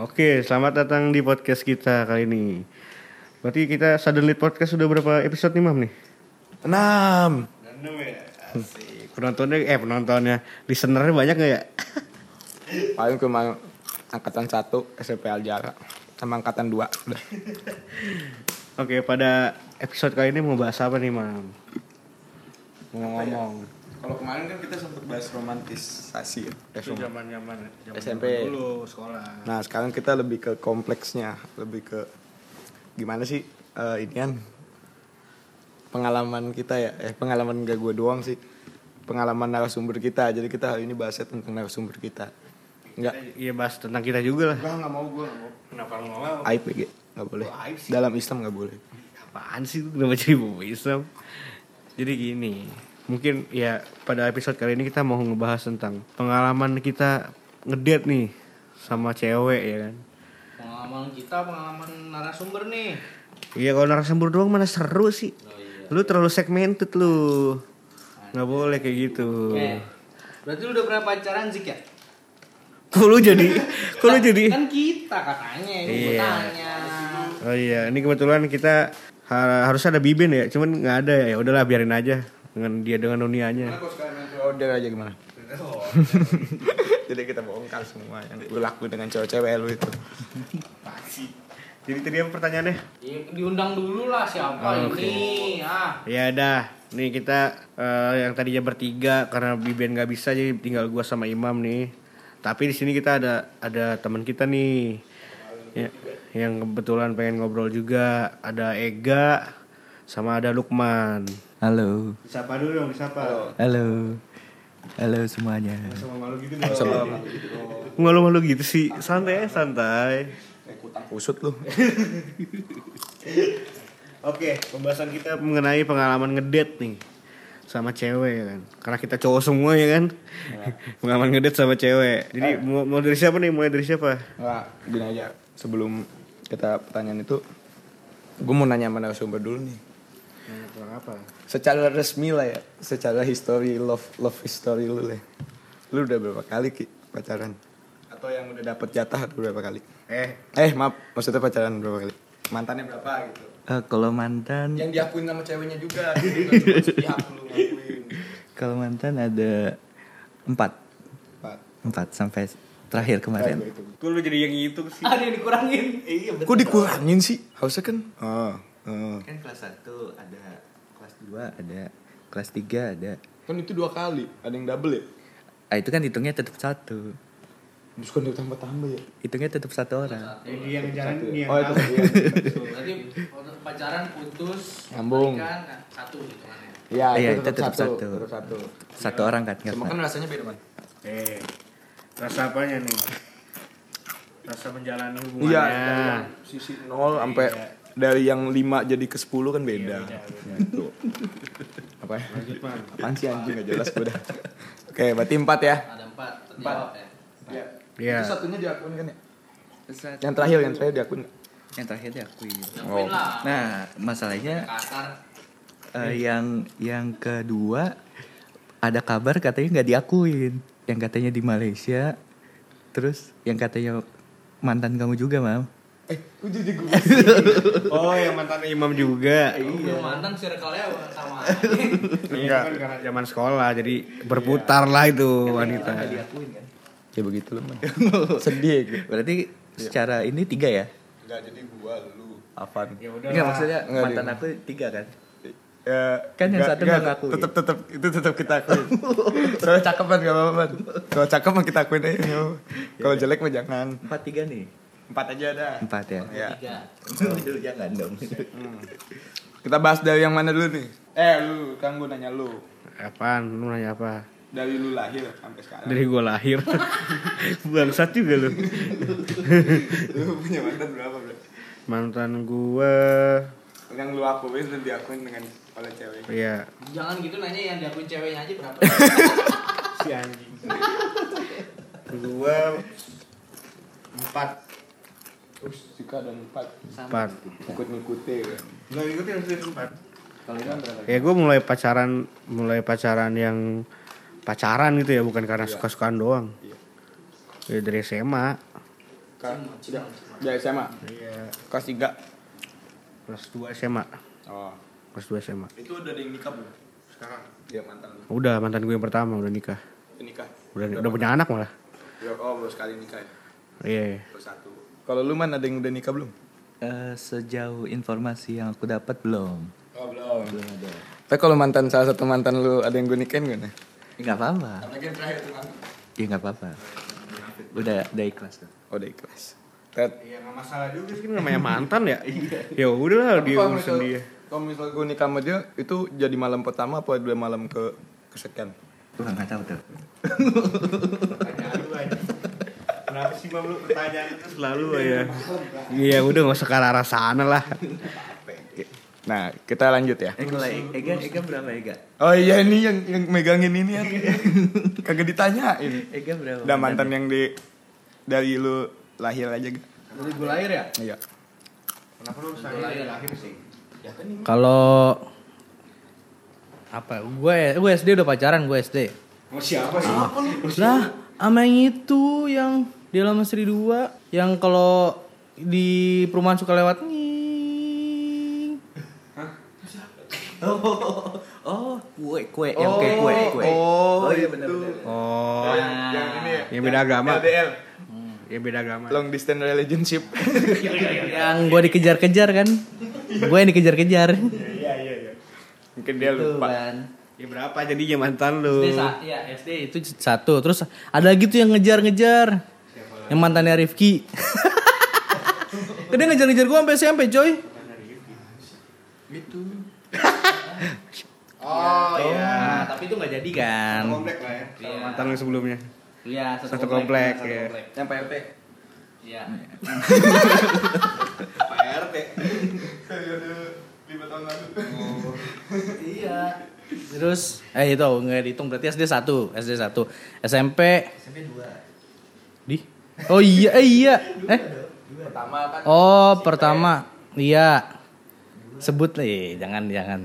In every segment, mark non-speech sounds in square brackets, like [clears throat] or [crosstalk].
Oke, selamat datang di podcast kita kali ini. Berarti kita Suddenly Podcast sudah berapa episode nih, Mam nih? Enam. Asik. Penontonnya, eh penontonnya, listenernya banyak gak ya? [laughs] Paling cuma angkatan satu SMP Aljara sama angkatan dua. Oke, pada episode kali ini mau bahas apa nih, Mam? Mau ngomong. Kalau kemarin kan kita sempat bahas romantisasi ya. Eh, Itu zaman-zaman zaman SMP. dulu sekolah. Nah sekarang kita lebih ke kompleksnya, lebih ke gimana sih eh, ini kan pengalaman kita ya, eh pengalaman gak gue doang sih, pengalaman narasumber kita. Jadi kita hari ini bahasnya tentang narasumber kita. Enggak, Iya bahas tentang kita juga lah. enggak nggak mau gue nggak mau. Kenapa lu nggak mau? Aib ya, nggak boleh. Oh, aib sih. Dalam Islam nggak boleh. Apaan sih itu kenapa jadi Islam? Jadi gini, mungkin ya pada episode kali ini kita mau ngebahas tentang pengalaman kita ngedate nih sama cewek ya kan. Pengalaman kita, pengalaman narasumber nih. Iya kalau narasumber doang mana seru sih. Oh iya. Lu terlalu segmented lu. nggak boleh kayak gitu. Oke. Berarti lu udah pernah pacaran Zik ya? Kok lu jadi [laughs] kok lu jadi Kan kita katanya ini Iya. tanya. Oh iya, ini kebetulan kita ha- harus ada Biben ya, cuman nggak ada ya. Ya udahlah biarin aja dengan dia dengan dunianya. Order aja gimana? [laughs] Jadi kita bongkar semua yang gue lakuin dengan cewek-cewek lu itu. Jadi tadi apa pertanyaannya? Ya, diundang dulu lah siapa Oke. ini. Ah. Ya dah, nih kita eh, yang tadinya bertiga karena Biben nggak bisa jadi tinggal gua sama Imam nih. Tapi di sini kita ada ada teman kita nih. Ya, yang kebetulan pengen ngobrol juga ada Ega sama ada Lukman. Halo, Disapa dulu dong, disapa. halo, halo semuanya. Sama malu gitu dong. Nggak lu malu gitu sih, santai santai. Usut lu. [laughs] Oke, pembahasan kita mengenai pengalaman ngedate nih sama cewek ya kan. Karena kita cowok semua ya kan. [laughs] pengalaman ngedate sama cewek. Jadi mau, mau dari siapa nih? Mulai dari siapa? Enggak, gini aja. Sebelum kita pertanyaan itu, gue mau nanya sama narasumber dulu nih. Apa? Secara resmi lah ya, secara history love love history lu lah. Lu udah berapa kali ki pacaran? Atau yang udah dapet jatah berapa kali? Eh, Eh maaf, maksudnya pacaran berapa kali? Mantannya berapa gitu? Eh, kalau mantan, Yang diakuin sama ceweknya juga. gitu. [laughs] Kalau mantan ada empat, Empat. empat sampai terakhir kemarin. Itu. kok lu jadi yang itu sih? Ada yang dikurangin. Iya Kok dikurangin sih? Harusnya kan? Oh, oh. Kan kelas satu ada, kelas dua ada, kelas tiga ada. Kan itu dua kali, ada yang double ya? Ah itu kan hitungnya tetap satu, Terus kan ditambah-tambah ya? hitungnya tetap satu orang. Jadi yang jalan yang Oh itu iya. Berarti pacaran putus, Nyambung. kan satu gitu kan ya. Iya, Iya, itu itu tetap tetap satu. satu. Tetap satu. Satu orang kan Cuma kan rasanya beda man. Eh, rasa apanya nih? Rasa menjalani hubungannya. Iya, yang sisi nol sampai dari yang lima jadi ke sepuluh kan beda. Gitu. Apa ya? Lanjut, Man. Apaan sih anjing gak jelas gue dah. Oke, berarti empat ya. Ada empat, terjawab ya. Iya. Iya. Itu satunya diakuin kan ya? Yang terakhir, yang terakhir diakuin nggak? Yang terakhir diakuin. Lah. Nah masalahnya eh, yang yang kedua ada kabar katanya nggak diakuin, yang katanya di Malaysia, terus yang katanya mantan kamu juga mam. Eh, gue jadi gue. [laughs] Oh, yang mantan Imam juga. Iya. mantan circle-nya sama. [laughs] Enggak. kan karena zaman sekolah jadi berputar lah itu wanita. diakuin kan? ya begitu loh man. [laughs] Sedih gitu. Berarti secara ini tiga ya? Enggak, jadi gua, lu, Afan. Ya udah. Enggak maksudnya Nggak, mantan aku tiga kan? Ya, Kan yang satu nggak ngaku. Tetep tetep itu tetep kita akuin. Soalnya cakep kan gak apa-apa. Kalau cakep mah kita akuin aja. apa-apa. Kalau jelek mah jangan. Empat tiga nih. Empat aja ada. Empat ya. Ya. Tiga. Jangan dong. Kita bahas dari yang mana dulu nih? Eh, lu kan gue nanya lu. Apaan? Lu nanya apa? Dari lu lahir sampai sekarang. Dari gua lahir. [laughs] Bangsat juga lu. lu punya mantan berapa, Bro? Mantan gua Yang lu akuin dan diakuin dengan oleh cewek. ya Jangan gitu nanya yang diakuin ceweknya aja berapa. [laughs] si anjing. gua empat Terus jika ada empat empat. ikut ngikutin. Gak ngikutin harus empat. Kalau itu berapa? Ya gue mulai pacaran mulai pacaran yang pacaran gitu ya bukan karena suka-sukaan doang. Iya. Ya dari SMA. Udah. Udah SMA. Iya. Kelas 3. Kelas 2 SMA. Oh. Kelas 2 SMA. Itu udah ada yang nikah belum? Sekarang. Dia mantan. Udah mantan gue yang pertama udah nikah. Nikah. Udah udah punya anak malah. Ya, oh, baru sekali nikah ya. Iya. Baru satu. Kalau lu man ada yang udah nikah belum? Eh, sejauh informasi yang aku dapat belum. Oh, belum. Belum ada. Tapi kalau mantan salah satu mantan lu ada yang gue nikahin gak nih? Nggak apa-apa. Apalagi yang terakhir tuh mantan. Ya nggak apa-apa. Udah udah ikhlas kok. Oh, udah ikhlas. Ted. Iya nggak masalah juga sih kan namanya mantan ya. [laughs] ya udah lah dia urusan dia. Kalau misal gue nikah sama dia, itu jadi malam pertama apa dua malam ke kesekian? Gua nggak tahu tuh. [laughs] Kenapa sih bang lu pertanyaan itu selalu ya? Iya udah nggak usah ke arah sana lah. Nah, kita lanjut ya. Eh kalau Ega Ega berapa Ega? Oh iya ini yang yang megangin ini ya. Kagak ditanyain. Ega berapa? Udah mantan yang di dari lu lahir aja gak? Dari gue lahir ya? Iya. Kenapa lu lahir lahir sih. Kalau apa? Gue gue SD udah pacaran gue SD. Mau siapa sih? Lah, sama yang itu yang di Alaman Sri 2 yang kalau di perumahan suka lewat nying. Oh, kue kue yang kayak kue kue. oh, iya itu. benar benar. Oh, Yang ini ya. yang beda agama. LDL. Ya beda agama. Long distance relationship. [laughs] yang gue dikejar-kejar kan. Gue yang dikejar-kejar. Iya iya iya. Mungkin dia Tuh lupa. kan. Ya berapa jadinya mantan lu? SD ya, SD itu satu. Terus ada lagi tuh yang ngejar-ngejar yang mantannya Rifki Dia ngejar-ngejar gue sampai SMP coy Itu. Oh iya, ya. tapi itu nggak jadi kan. Komplek lah ya. Iya. Mantan yang sebelumnya. Iya, satu, satu komplek, komplek ya. Komplek. Yang PRT. Iya. PRT. Saya udah Lima tahun lalu. Oh. iya. Terus eh itu nggak dihitung berarti SD 1, SD 1. SMP SMP 2. Oh iya, eh iya. Eh. Pertama kan. Oh, pertama. Iya. Sebut lah, eh, jangan jangan.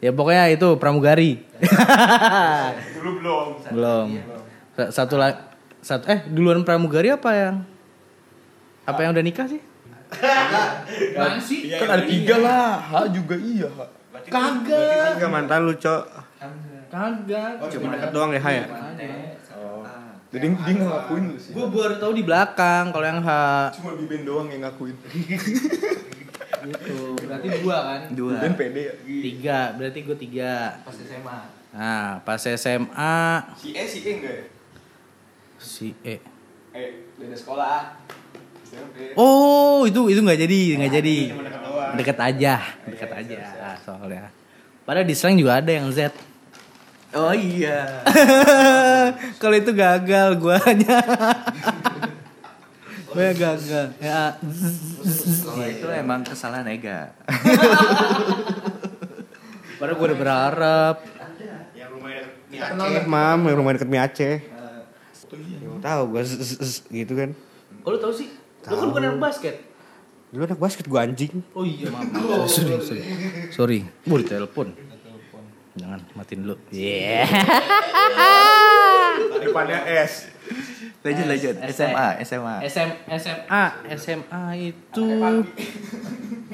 Ya pokoknya itu pramugari. [laughs] Dulu belum. Belum. Sa- Satu lagi satu eh duluan pramugari apa yang apa yang udah nikah sih? Mana sih? Kan ada tiga lah. H juga iya. Kagak. Kagak mantan lu, Cok. Kagak. Cuma deket doang ya, Hai ya? Jadi dia nggak ngakuin lu sih. Gue baru tahu di belakang kalau yang H Cuma Biben doang yang ngakuin. gitu. Berarti dua kan? Dua. Biben pede ya. Tiga, berarti gue tiga. Pas SMA. Nah, pas SMA Si E si E enggak ya? si E. Eh, beda sekolah. SMP. Oh, itu itu nggak jadi, nggak jadi. Deket aja, deket aja ah, soalnya. Padahal di slang juga ada yang Z. Oh iya. [laughs] Kalau itu gagal guanya. [laughs] Gue gagal. Ya. Kalau itu emang kesalahan Ega. [laughs] Padahal gue udah berharap. Yang rumahnya Mi Aceh, Mam, yang rumah deket Mi Aceh. Ya, tahu gua z- gitu kan. Oh, lu tahu sih? Lu kan bukan anak basket. Dulu anak basket gua anjing. Oh iya, maaf. Sorry, sorry. Sorry. Bu, telepon. Jangan matiin dulu. Yeah. Depannya S. Lanjut lanjut. SMA SMA. SM, SMA, SMA itu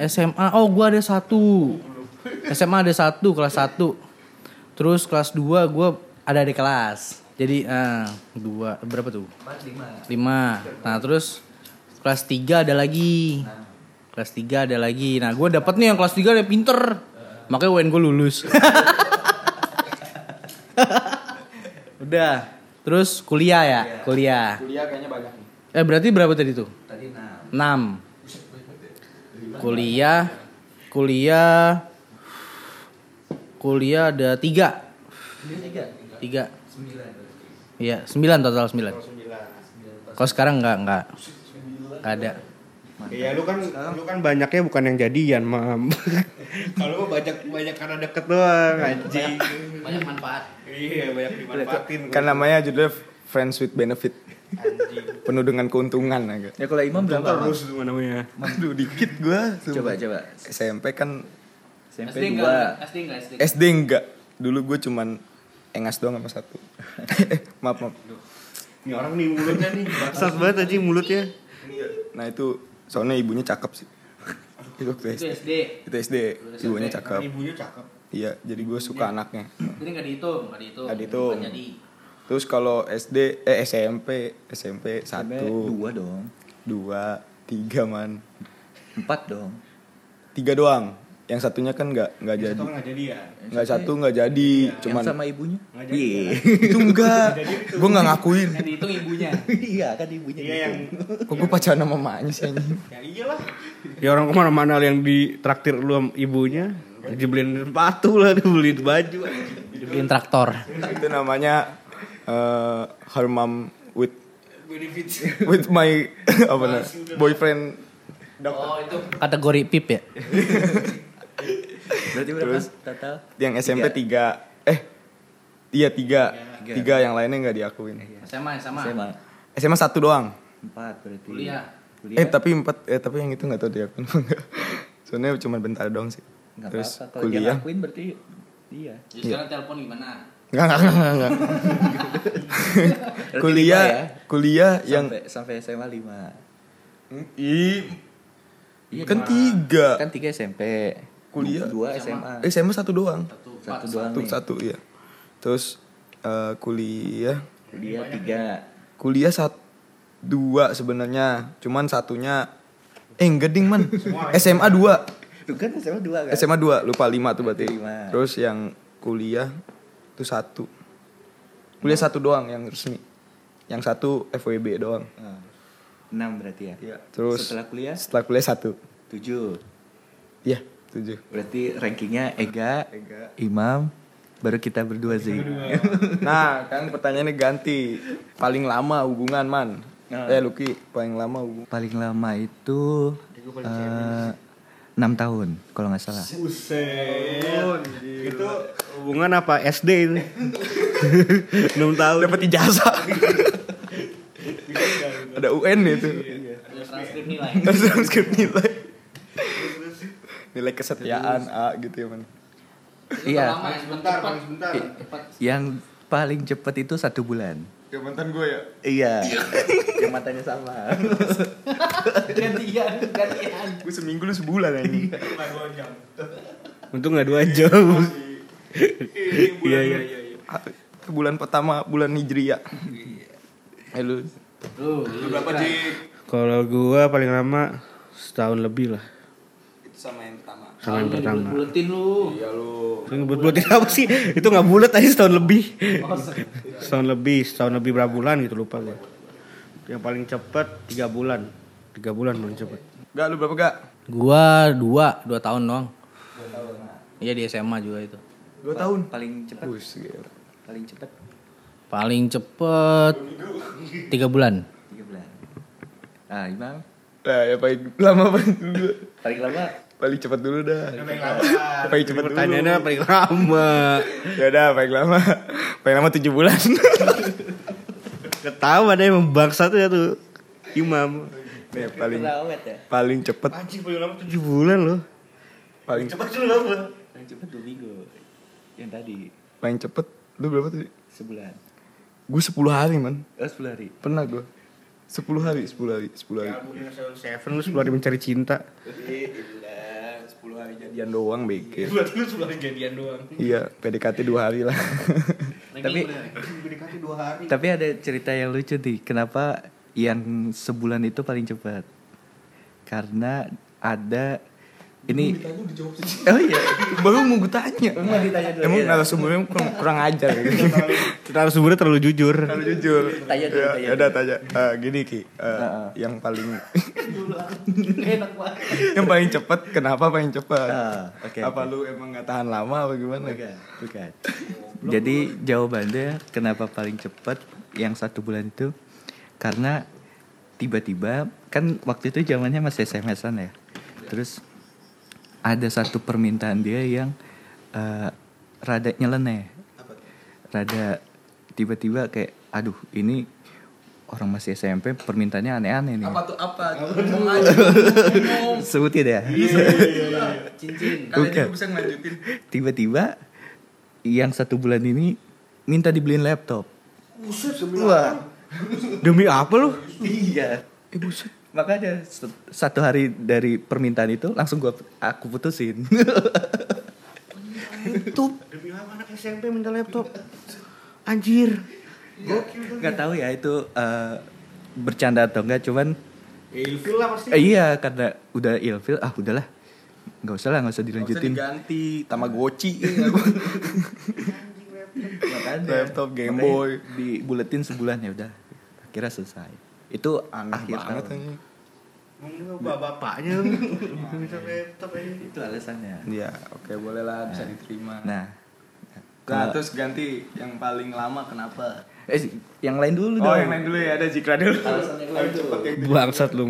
SMA. Oh, gua ada satu. SMA ada satu kelas satu. Terus kelas 2 gua ada di kelas. Jadi ah dua berapa tuh? Lima. Nah terus kelas 3 ada lagi. Kelas 3 ada lagi. Nah gue dapet nih yang kelas 3 ada pinter. Makanya UN gue lulus. [laughs] Udah. Terus kuliah ya? Kuliah. Kuliah kayaknya banyak nih. Eh berarti berapa tadi tuh? Tadi enam. 6 Kuliah Kuliah Kuliah ada tiga Tiga Iya sembilan total sembilan Kalau sekarang enggak enggak Enggak ada Iya lu kan lu kan banyaknya bukan yang jadian, Mam. [laughs] Kalau lu banyak banyak karena deket doang, anjing. Banyak manfaat. Iya, banyak dimanfaatin. Kan namanya judulnya Friends with Benefit. Penuh dengan keuntungan agak. Ya kalau Imam berapa? Terus itu namanya. Aduh dikit gua. Coba coba. SMP kan SMP SD dua. enggak? SD enggak? SD. SD enggak. Dulu gue cuman engas doang sama satu. [laughs] maaf maaf. Ini orang nih mulutnya nih, bangsat banget anjing mulutnya. Nah itu soalnya ibunya cakep sih. [laughs] itu SD. SD. Itu SD. Ibunya cakep. Ibunya cakep. Iya, jadi gue suka anaknya. Jadi nggak dihitung, nggak dihitung. Nggak dihitung. Jadi. Terus kalau SD, eh SMP, SMP satu, dua dong. dua, tiga man, Empat dong. tiga doang. Yang satunya kan nggak nggak Jadi. jadi, Satu nggak jadi ya. nggak satu nggak jadi, cuman Yang sama ibunya? Nggak jadi. Iya. [laughs] itu enggak. Gue nggak ngakuin. Yang dihitung ibunya. [laughs] Iya kan ibunya Iya yang [laughs] Kok gue pacaran sama mamanya sih anjing. ya iyalah. Ya orang ke mana-mana yang ditraktir lu sama ibunya, dibeliin sepatu lah, dibeliin baju. Bikin traktor. itu namanya eh, her mom with with my apa namanya boyfriend Oh itu. Kategori pip ya. Berarti berapa Terus? total? yang SMP tiga eh iya tiga tiga yang lainnya nggak diakuin SMA, SMA. SMA. SMA satu doang Empat berarti. Kuliah. eh tapi empat eh tapi yang itu nggak tahu diakuin apa enggak [laughs] soalnya cuma bentar doang sih Nggak terus apa-apa. Kalau dia kuliah ngakuin berarti iya. Jadi sekarang telepon gimana? nggak nggak nggak nggak, nggak. Berarti [laughs] kuliah ya? kuliah yang sampai, sampai SMA 5 Ih, Iya kan dong. tiga Kan tiga SMP. Kuliah. Dua SMA. Eh SMA satu doang Satu, Satu doang satu nih. satu iya terus eh, kuliah Kuliah tiga. kuliah sat dua sebenarnya cuman satunya eh enggak ding man [laughs] SMA dua Tuh kan SMA dua kan? SMA dua lupa lima tuh berarti Lima. terus yang kuliah itu satu kuliah satu doang yang resmi yang satu FWB doang Ah, Enam berarti ya? Iya. terus Setelah kuliah setelah kuliah satu tujuh. iya tujuh Berarti rankingnya Ega, Ega. Imam, baru kita berdua sih. [laughs] nah kan pertanyaannya ganti paling lama hubungan man Nah. eh Lucky paling lama hubungan Paling lama itu eh, enam tahun kalau nggak salah. Buset. Itu hubungan apa SD itu? [laughs] 6 tahun. dapat ijazah [laughs] ada UN itu Ada transkrip nilai. ada transkrip nilai nilai kesetiaan A gitu ya man Iya. Lama ya, sebentar, paling sebentar. Cepat. Yang paling cepat itu satu bulan. ya mantan gue ya Iya. Yang matanya sama. [laughs] Gantian, gantian. gue seminggu lu sebulan aja Untung gak 2 jam. Iya iya [laughs] iya. bulan pertama bulan hijriah eh lu berapa di Kalau gua paling lama setahun lebih lah. Sama yang pertama Sama yang Soalnya pertama. dibulet-buletin lu. iya lu ngebut-buletin apa sih? Itu gak bulat aja setahun lebih. Setahun lebih, setahun lebih berapa bulan gitu lupa gua. Yang paling cepet 3 bulan. 3 bulan paling cepet. gak lu berapa gak Gua dua, dua tahun doang. Iya di SMA juga itu. dua tahun Paling cepat. Bus, gila. Paling cepat Paling cepet tiga bulan. tiga bulan. Ah, Imam Nah, ya paling lama paling dulu. paling lama Paling cepat dulu dah. Paling cepat dulu. Pertanyaannya paling lama. Ya udah paling lama. Paling lama 7 bulan. Ketawa deh emang bangsa tuh ya tuh. Imam. Nih, paling ya. paling cepet Anjing paling lama 7 bulan loh. paling Cepat dulu apa? Paling cepat dua minggu. Yang tadi paling cepet lu berapa tadi? sebulan. Gue 10 hari man. Oh, sepuluh hari. Pernah gue. 10 hari, 10 hari, 10 hari. Seven lu 10 hari mencari cinta. Gila, 10 hari jadian doang BK. [laughs] Berarti lu 10 hari jadian doang. Iya, PDKT 2 hari lah. [laughs] Tapi Dikasih 2 hari. tapi ada cerita yang lucu nih. Kenapa yang sebulan itu paling cepat? Karena ada ini Oh iya, Baru mau gue tanya. dulu. Emang ya? narasumbernya kurang, [laughs] kurang ajar gitu. Kita harus sebenarnya terlalu jujur. Kalau jujur. Tanya dulu, Ya, tanya ya udah tanya. Eh, gini Ki, eh, yang paling [laughs] Enak banget. yang paling cepat kenapa paling cepat? Ah, oke, Apa lu emang nggak tahan lama apa gimana? Bukan, bukan. Jadi jawabannya kenapa paling cepat yang satu bulan itu karena tiba-tiba kan waktu itu zamannya masih SMS-an ya. Terus ada satu permintaan dia yang eh, rada nyeleneh. Rada tiba-tiba kayak aduh ini orang masih SMP permintaannya aneh-aneh nih. tuh apa? Ngomong aja. Sebutin ya. Cincin. Bukan. bisa ngelanjutin. Tiba-tiba yang satu bulan ini minta dibeliin laptop. Wah. Demi apa lu? Iya. Eh buset. Makanya satu hari dari permintaan itu langsung gua aku putusin. Laptop. Demi apa anak SMP minta laptop? Anjir. Gak tahu ya itu eh, bercanda atau enggak cuman ilfil lah pasti. eh, iya karena udah ilfil ah udahlah nggak usah lah nggak usah Nggak usah dilanjutin diganti Tamagotchi [laughs] Makanya. Laptop, Game Boy. dibuletin sebulan ya udah akhirnya selesai itu Aneh akhir banget tahun. Bapak-bapaknya itu alasannya Ya, oke boleh lah bisa diterima. nah Nah, terus ganti yang paling lama kenapa? eh yang lain dulu Oh, dong yang lain dulu ya, ada Jikra dulu. Alasannya yang itu. Bangsat lu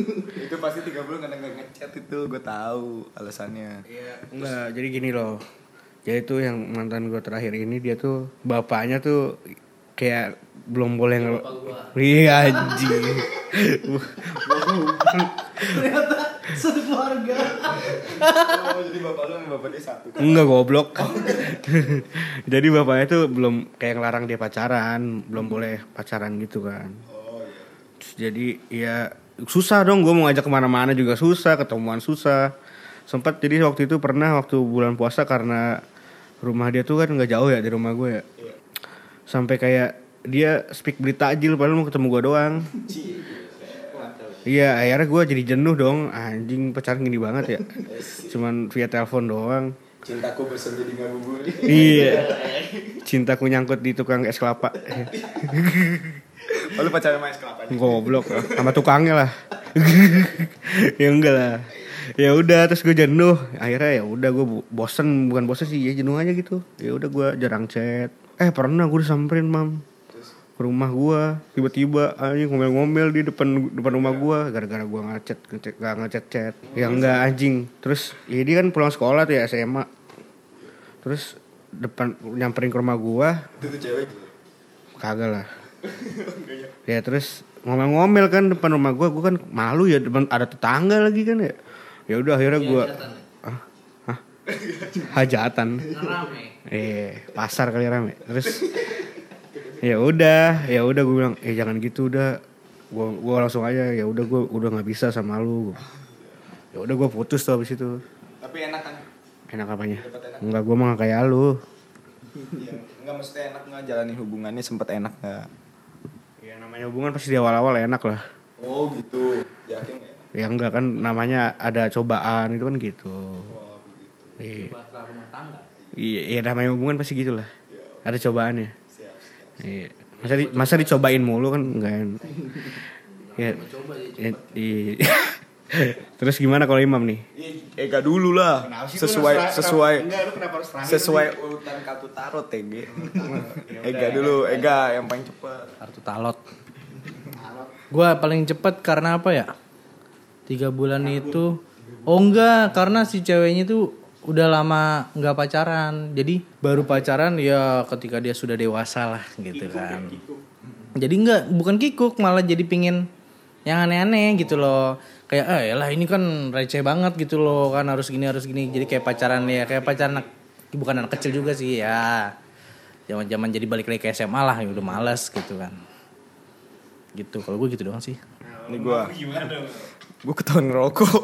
[laughs] itu pasti tiga bulan karena nggak ngechat itu, gue tahu alasannya. Iya, enggak. Jadi gini loh. Jadi tuh yang mantan gue terakhir ini dia tuh bapaknya tuh kayak belum boleh ngel... Iya anjing. Ternyata satu keluarga. Oh, jadi bapak lu sama bapak dia satu. Enggak goblok. [laughs] Jadi bapaknya tuh belum kayak ngelarang dia pacaran, belum boleh pacaran gitu kan. Terus jadi ya susah dong gue mau ngajak ke mana-mana juga susah, ketemuan susah. Sempat jadi waktu itu pernah waktu bulan puasa karena rumah dia tuh kan nggak jauh ya dari rumah gue ya. Sampai kayak dia speak berita tajil padahal mau ketemu gue doang. Iya akhirnya gue jadi jenuh dong Anjing pacaran gini banget ya Cuman via telepon doang Cintaku bosan jadi nggak bubur. Iya. Cintaku nyangkut di tukang es kelapa. Oh, lu pacaran sama es kelapa? Goblok sama tukangnya lah. ya enggak lah. Ya udah terus gue jenuh. Akhirnya ya udah gue bu- bosen bukan bosen sih ya jenuh aja gitu. Ya udah gue jarang chat. Eh pernah gue disamperin mam ke rumah gue tiba-tiba anjing ngomel-ngomel di depan depan rumah gue gara-gara gue ngechat ngechat gak ngechat chat. Ya enggak anjing. Terus ya dia kan pulang sekolah tuh ya SMA terus depan nyamperin ke rumah gue Itu tuh cewek. kagak lah. [laughs] Ya. Terus ngomel-ngomel kan depan rumah gua. Gua kan malu ya depan ada tetangga lagi kan ya. Ya udah akhirnya gua ah, hah? hajatan. Rame. eh pasar kali rame. Terus [laughs] ya udah ya udah gue bilang eh jangan gitu udah gua gua langsung aja ya udah gua udah nggak bisa sama lu ya udah gua putus tuh abis itu Tapi enak kan? enak apanya enggak gua mah nggak kayak lu Iya. Enggak maksudnya enak nggak jalani hubungannya sempet enak nggak? ya namanya hubungan pasti di awal-awal enak lah Oh gitu. Yakin nggak? Ya enggak kan namanya ada cobaan itu kan gitu. Iya. Rumah tangga. Iya, iya namanya hubungan pasti gitu lah. Ada cobaannya. Iya. Masa di, masa dicobain mulu kan enggak. [laughs] Ya. Coba ya. ya, iya. [laughs] Terus gimana kalau Imam nih? Ega dulu lah. Sesuai sesuai kenapa harus sesuai urutan kartu tarot TG. [laughs] Ega dulu, Ega yang paling cepet. Kartu talot. Gua paling cepet karena apa ya? Tiga bulan itu. Oh enggak, karena si ceweknya tuh udah lama nggak pacaran. Jadi baru pacaran ya ketika dia sudah dewasa lah gitu kan. Jadi enggak, bukan kikuk, malah jadi pingin yang aneh-aneh gitu loh. Kayak eh lah ini kan receh banget gitu loh kan harus gini harus gini. Jadi kayak pacaran ya kayak pacaran anak bukan anak kecil juga sih ya. Zaman-zaman jadi balik lagi ke SMA lah ya udah malas gitu kan gitu kalau gue gitu doang sih Ini gua. Gua ketahuan ngerokok.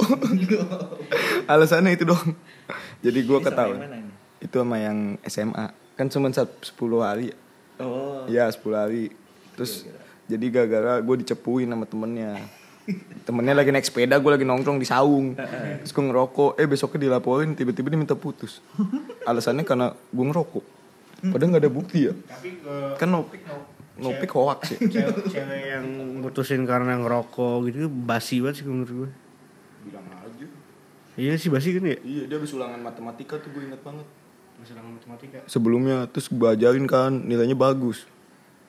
[laughs] Alasannya itu dong. [laughs] Jadi gua ketahuan. Itu sama yang SMA. Kan cuma 10 hari. oh Iya 10 hari. Terus jadi gara-gara gue dicepuin sama temennya. Temennya lagi naik sepeda, gue lagi nongkrong di saung. Terus gue ngerokok, eh besoknya dilaporin, tiba-tiba dia minta putus. Alasannya karena gue ngerokok. Padahal nggak ada bukti ya. Kan nopik, nopik hoax ya. cewek, cewek yang mutusin karena ngerokok gitu basi banget sih menurut gue. Iya sih basi kan ya. Iya dia habis ulangan matematika tuh gue inget banget. Masalah matematika. Sebelumnya terus gue ajarin kan nilainya bagus.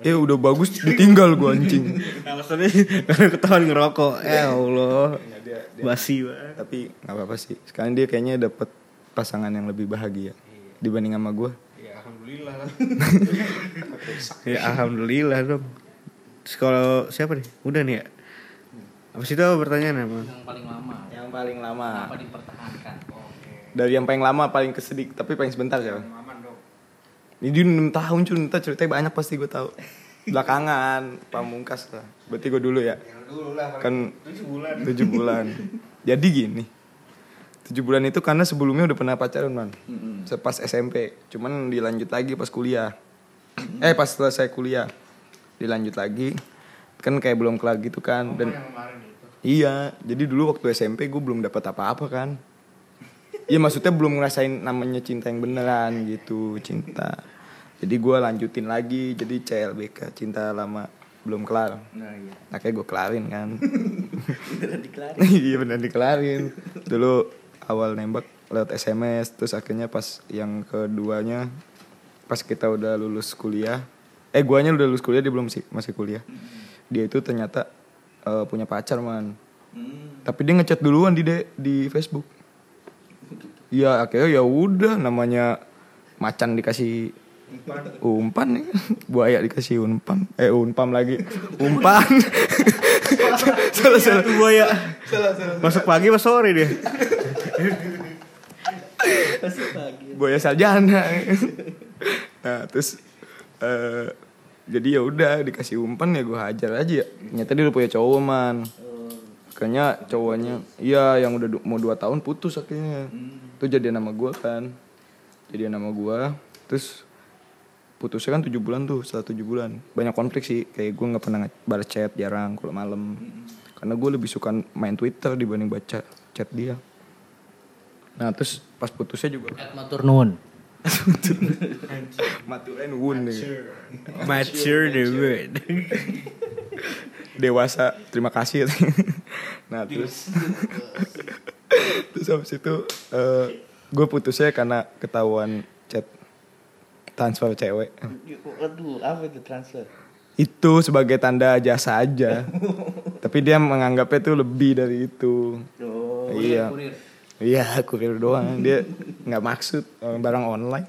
Eh udah bagus [laughs] ditinggal gue anjing. Alasannya karena ketahuan ngerokok. Ya Allah. Basi banget. Tapi nggak apa-apa sih. Sekarang dia kayaknya dapet pasangan yang lebih bahagia dibanding sama gue. [laughs] Ya alhamdulillah lah. ya alhamdulillah dong. Terus kalau siapa nih? Udah nih ya. Apa sih itu apa pertanyaan emang? Yang paling lama. Yang paling lama. Apa dipertahankan? Dari yang paling lama paling kesedih tapi paling sebentar ya. Ini dia 6 tahun cuy, ceritanya banyak pasti gue tahu. Belakangan, pamungkas lah. Berarti gue dulu ya. kan tujuh bulan. jadi gini tujuh bulan itu karena sebelumnya udah pernah pacaran man pas SMP cuman dilanjut lagi pas kuliah. Eh pas selesai kuliah. Dilanjut lagi. Kan kayak belum kelar gitu kan. Dan iya jadi dulu waktu SMP gue belum dapat apa-apa kan. Iya maksudnya belum ngerasain namanya cinta yang beneran gitu cinta. Jadi gue lanjutin lagi jadi CLBK cinta lama belum kelar. Nah iya. Akhirnya gue kelarin kan. [laughs] Beneran dikelarin. [laughs] Iya bener dikelarin. Dulu awal nembak lewat SMS Terus akhirnya pas yang keduanya Pas kita udah lulus kuliah Eh guanya udah lulus kuliah dia belum sih masih kuliah. Dia itu ternyata eh, punya pacar man. Hmm. Tapi dia ngechat duluan di de- di Facebook. Iya akhirnya ya udah namanya macan dikasih umpan nih. [laughs] Buaya dikasih umpan. Eh umpan lagi. Umpan. [laughs] Salah salah. Buaya. Masuk pagi pas sore dia? Buaya sarjana. Nah terus eh jadi ya udah dikasih umpan ya gue hajar aja. Ya ternyata dia udah punya cowok man. Kayaknya cowoknya iya yang udah mau dua tahun putus akhirnya. Itu jadi nama gue kan. Jadi nama gue terus putusnya kan tujuh bulan tuh setelah tujuh bulan. Banyak konflik sih. Kayak gue nggak pernah balas chat jarang kalau malam. Karena gue lebih suka main twitter dibanding baca chat dia. Nah terus pas putusnya juga At matur nuwun. Maturen wun mature. The word dewasa terima kasih. Nah terus. terus habis itu gue putusnya karena ketahuan chat transfer cewek. Waduh, apa itu transfer? itu sebagai tanda jasa aja. [laughs] Tapi dia menganggapnya tuh lebih dari itu. Oh. iya iya kurir doang. Dia nggak maksud eh, barang online.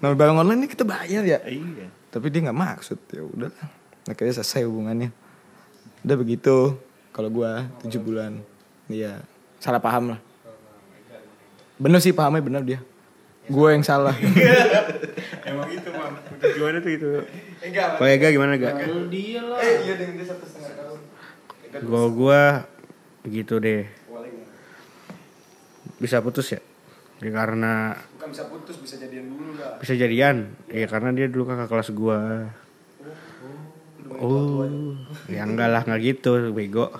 Nah barang online ini kita bayar ya. Iya. tapi dia nggak maksud. Ya udah akhirnya selesai hubungannya. Udah begitu. Kalau gua tujuh bulan. Iya. Salah paham lah. Bener sih pahamnya bener dia. Gue yang salah. [laughs] Emang itu mam. Tujuannya tuh itu kalau Ega gimana gak Dia lah. iya dengan dia satu setengah tahun. Gua gua begitu deh. Bisa putus ya? Ya karena bukan bisa putus bisa jadian dulu lah bisa jadian. Ya karena dia dulu kakak kelas gua. Oh, ya enggak lah enggak gitu, bego.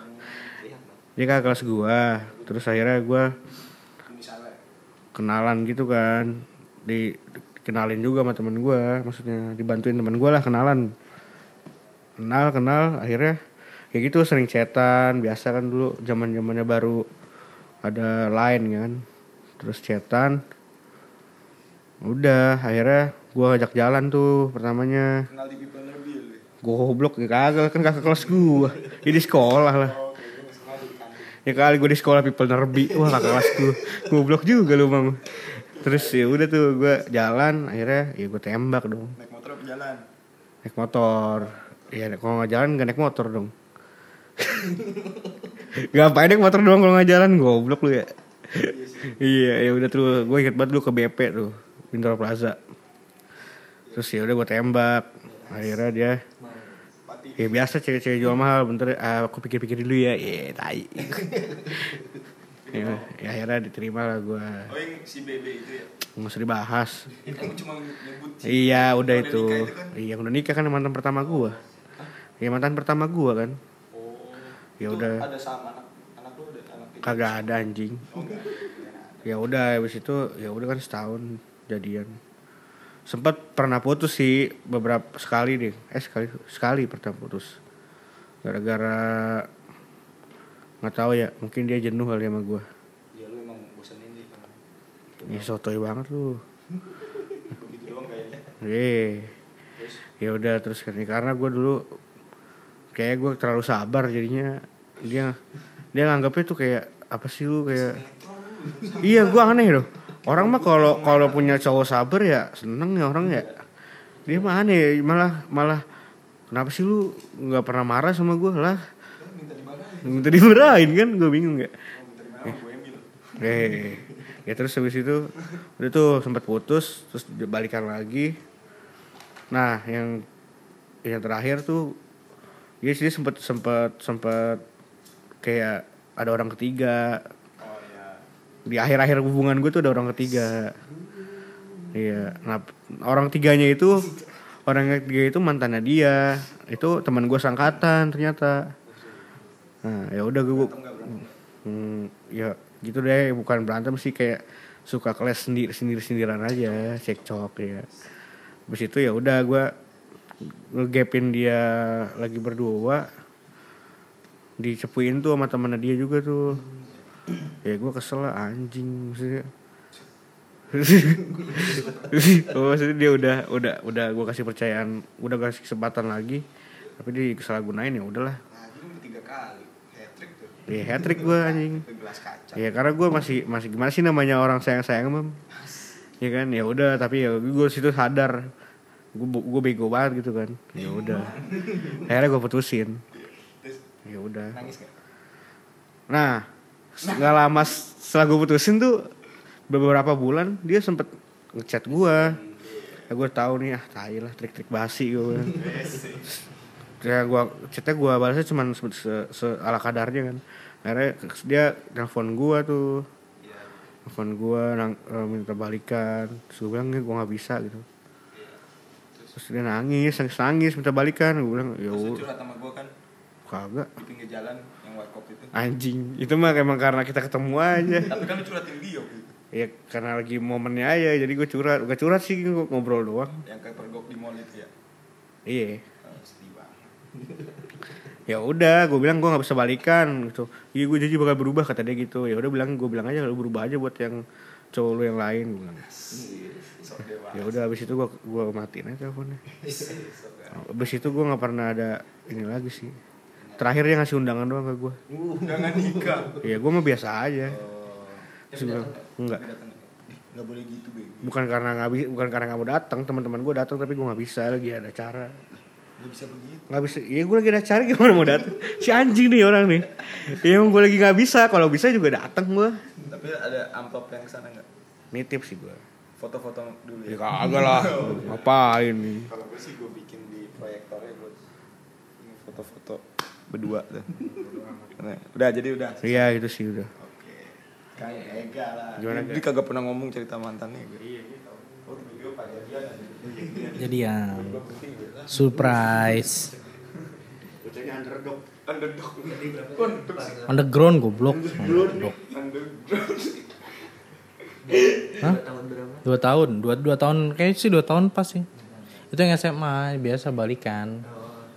Dia kakak kelas gua. Terus akhirnya gua kenalan gitu kan. Di kenalin juga sama temen gua, maksudnya dibantuin temen gua lah kenalan. Kenal, kenal, akhirnya kayak gitu sering chatan, biasa kan dulu zaman zamannya baru ada line kan. Terus chatan, udah akhirnya gua ajak jalan tuh pertamanya. Kenal di people lebih goblok ya kagak kan kakak kelas gua. Ya di sekolah lah. Ya kali gua di sekolah people nerbi. Wah kakak kelas gua. Goblok juga lu mam terus ya udah tuh gua jalan akhirnya ya gua tembak dong. Naik motor apa jalan? Naik motor. Ya kalau nggak jalan gak naik motor dong [laughs] Ngapain naik motor doang kalau nggak jalan? Goblok lu ya. Iya ya udah tuh gue inget banget dulu ke BP tuh Bintaro Plaza. Terus ya udah gue tembak akhirnya dia ya biasa cewek-cewek jual mahal bentar ah, aku pikir-pikir dulu ya iya tai. Ya, ya akhirnya diterima lah gue oh yang si BB itu ya? Nggak usah dibahas. Kamu cuma nyebut iya udah itu. kan? iya udah nikah kan mantan pertama gue ya mantan pertama gue kan ya udah. ada sama anak anak lu ada anak kagak ada anjing. Ya udah habis itu ya udah kan setahun jadian. Sempat pernah putus sih beberapa sekali deh. Eh sekali sekali pernah putus. Gara-gara nggak tahu ya mungkin dia jenuh kali sama gue ya lu emang bosanin deh kan. Ya sotoy banget lu. Begitu doang kayaknya. Eh ya udah terus kan. Karena gue dulu kayak gue terlalu sabar jadinya dia dia nganggapnya tuh kayak apa sih lu kayak iya gue aneh loh. Orang mah kalau kalau punya cowok sabar ya seneng ya orang ya. Dia mah aneh malah malah kenapa sih lu nggak pernah marah sama gue lah minta dimarahin kan? Gue bingung ya. Eh ya terus habis itu udah tuh sempat putus terus balikan lagi. Nah yang yang terakhir tuh dia sih sempat sempat sempat kayak ada orang ketiga. Oh iya. di akhir-akhir hubungan gue tuh ada orang ketiga. Iya nah orang tiganya itu orang ketiga itu mantannya dia. Itu teman gue sangkatan ternyata. Nah ya udah gue hmm, ya gitu deh bukan berantem sih kayak suka keles sendiri sendiri sendiran aja cekcok ya. Habis itu ya udah gue ngegapin dia lagi berdua dicepuin tuh sama temennya dia juga tuh. Ya gue kesel lah anjing maksudnya. [laughs] Oh, maksudnya dia udah udah udah gue kasih percayaan udah kasih kesempatan lagi tapi dia kesalahgunain ya udahlah. Hat trick ya hat trick gue anjing. ya karena gue masih masih gimana sih namanya orang sayang sayang mam ya kan? Ya udah tapi ya gue situ sadar. Gue gue bego banget gitu kan. Ya udah. Akhirnya gue putusin ya udah Nangis gak? Nah, nggak lama setelah gue putusin tuh beberapa bulan dia sempet ngechat gue. Ya gue tahu nih ah tai lah trik-trik basi gue. [laughs] ya gue chatnya gue balasnya cuman se, se, se- ala kadarnya kan. Akhirnya dia telepon gue tuh. Telepon gue nang, eh, minta balikan. Terus gue bilang gue nggak bisa gitu. Terus dia nangis, nangis, nangis minta balikan. Gue bilang ya Terus udah, curhat sama gue kan kagak. di pinggir jalan yang warkop itu. Anjing, itu mah emang karena kita ketemu aja. [laughs] Tapi kan curhatin dia waktu itu. Ya karena lagi momennya aja jadi gue curhat. Gak curhat sih gue ngobrol doang. Yang kayak pergok di mall itu ya. Iya. Oh, ya udah gue bilang gue nggak bisa balikan gitu. Iya gue janji bakal berubah kata dia gitu. Ya udah bilang gue bilang aja lu berubah aja buat yang cowok lu yang lain gue bilang. Ya udah abis itu gue gue matiin aja teleponnya. [laughs] Abis itu gue nggak pernah ada ini lagi sih terakhir dia ngasih undangan doang ke gue Jangan nikah. ya gue mah biasa aja Oh. Enggak. Enggak boleh gitu, Bego. bukan karena nggak bukan karena nggak mau datang teman-teman gue datang tapi gue nggak bisa lagi ada acara Lu bisa begitu. nggak bisa ya gue lagi ada acara gimana mau datang si anjing nih orang nih ya emang gue lagi nggak bisa kalau bisa juga datang gue Tapi ada amplop yang sana enggak? nitip sih gue Foto-foto dulu ya ya. kagak lah [laughs] ngapain nih Kalau gue sih gue bikin di proyektornya gue ini foto-foto berdua tuh. Nah, udah jadi udah. iya itu sih udah Oke. Kayak ega lah. Gimana, Dia Ga? kagak pernah ngomong cerita mantannya gue. Iya, gitu. Oh, Jadian. Jadi yang surprise bocahnya underdog Underdog. underground goblok. Underdog. Underdog. Hah? Dua tahun, dua dua tahun kayak sih dua tahun pas sih. Itu yang SMA biasa balikan.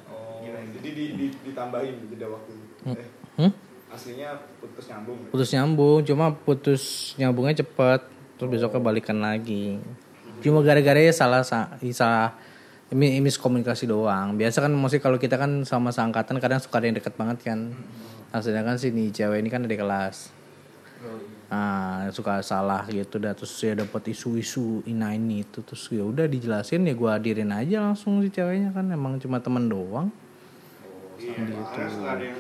Oh, jadi di, di, ditambahin jeda waktu. Eh, Hmm? aslinya putus nyambung. ya? Putus nyambung, cuma putus nyambungnya cepet. Terus besoknya balikan lagi. Cuma gara-gara ya salah sa- salah ini miskomunikasi doang. Biasa kan mesti kalau kita kan sama seangkatan kadang suka ada yang deket banget kan. Nah, sedangkan si nih cewek ini kan ada di kelas. Nah, suka salah gitu dah terus ya dapat isu-isu ina ini itu terus ya udah dijelasin ya gua hadirin aja langsung si ceweknya kan emang cuma temen doang. Iya suka ada yang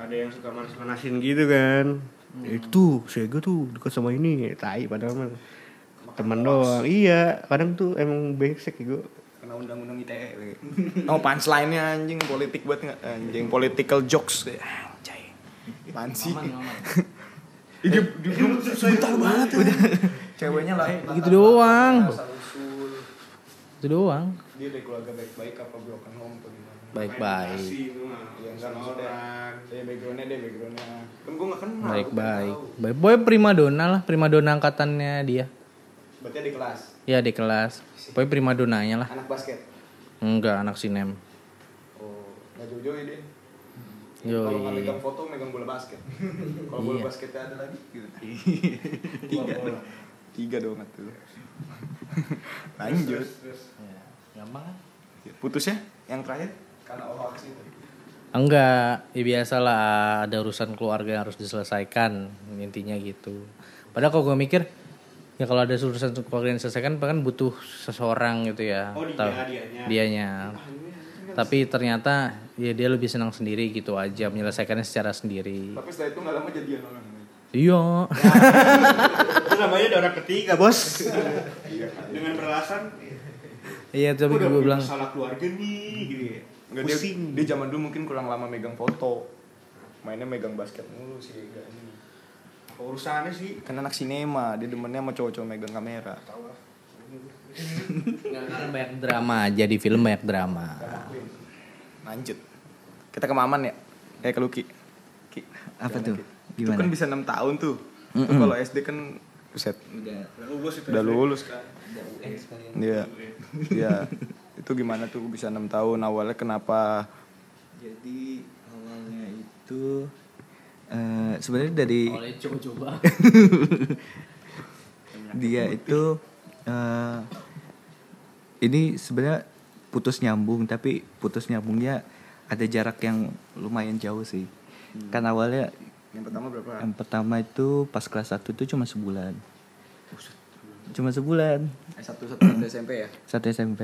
ada yang suka manas-manasin gitu kan itu saya gue tuh dekat sama ini tai padahal mah teman doang iya kadang tuh emang brengsek gue Kena undang-undang ITE. Oh, punchline-nya anjing politik buat nggak? Anjing political jokes. Anjay. Dia, dia belum brutal banget udah. Ceweknya lah. Gitu doang. Itu doang. Dia dari keluarga baik-baik apa broken home? Baik-baik. Iya backgroundnya deh backgroundnya. Kan gue nggak kenal. Baik-baik. Baik boy prima donna lah, prima donna angkatannya dia. Berarti di kelas. Ya di kelas. Boy prima donnanya lah. Anak basket. Enggak anak sinem. Oh, nggak jauh-jauh ya dia. Yoi. Kalau nggak megang foto, megang bola basket. [laughs] Kalau bola Iya. basketnya ada lagi, gitu. [laughs] Tiga. Tiga dong tuh. Lanjut. Gampang kan? Putusnya yang terakhir? Karena hoax itu. Enggak, ya biasalah ada urusan keluarga yang harus diselesaikan intinya gitu. Padahal kalau gue mikir ya kalau ada urusan keluarga yang diselesaikan kan butuh seseorang gitu ya. Oh, dia- Tahu- dianya. Dianya. Tapi ternyata ya dia lebih senang sendiri gitu aja menyelesaikannya secara sendiri. Tapi setelah itu nggak lama jadian orang. Iya. [laughs] itu namanya ada orang ketiga bos dengan beralasan Iya, tapi gue bilang masalah keluarga nih gitu ya. Enggak dia, pusing dia zaman dulu mungkin kurang lama megang foto. mainnya megang basket mulu sih Ega ini Urusannya sih kan anak sinema dia demennya sama cowok-cowok megang kamera Nggak, karena banyak drama jadi film banyak drama lanjut kita ke Maman ya eh ke Luki Ki, Apa tuh? Ki? itu Gimana? kan bisa enam tahun tuh Itu Mm-mm. kalau SD kan buset Udah lulus itu. udah lulus kan udah UN sekalian. Iya. Iya. [laughs] Itu gimana tuh bisa enam tahun awalnya kenapa? Jadi awalnya itu eh, sebenarnya dari coba-coba [laughs] dia itu eh, ini sebenarnya putus nyambung tapi putus nyambungnya ada jarak yang lumayan jauh sih. Kan awalnya Yang pertama berapa? yang pertama itu pas kelas 1 itu cuma sebulan. Cuma sebulan. Eh, satu satu satu SMP ya. Satu SMP.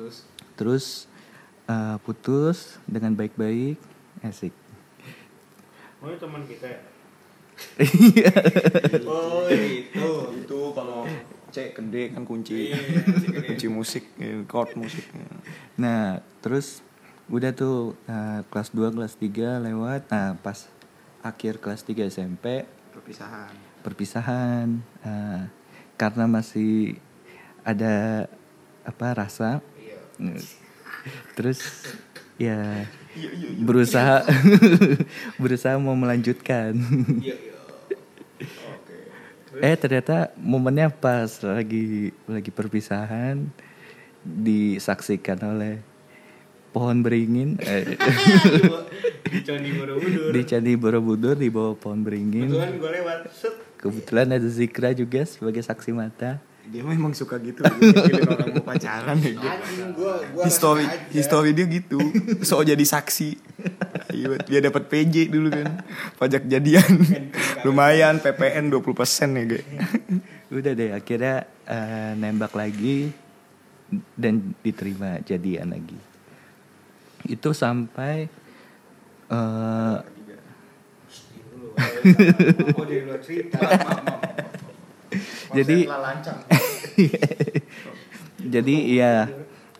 Terus Terus eh, putus dengan baik-baik. Asik. Oh, teman kita ya. Oh itu itu kalau C gede kan kunci kunci musik ya, chord musik. Nah, terus udah tuh eh, kelas 2, kelas 3 lewat. Nah, pas akhir kelas 3 SMP Perpisahan. perpisahan Eh, karena masih ada apa rasa. [laughs] Terus ya berusaha [laughs] berusaha mau melanjutkan. Eh ternyata momennya pas lagi lagi perpisahan disaksikan oleh pohon beringin eh, [laughs] Di Candi Borobudur. di Candi Borobudur di bawah pohon beringin. Kebetulan gue lewat. Kebetulan ada Zikra juga sebagai saksi mata. Dia memang suka gitu. mikirin orang mau pacaran ya. gua gua History history dia gitu. So jadi saksi. Iya, dia dapat PJ dulu kan. Pajak jadian. Lumayan PPN 20% ya, Ge. Udah deh akhirnya eh, nembak lagi dan diterima jadian lagi. Itu sampai cerita. Jadi [laughs] jadi ya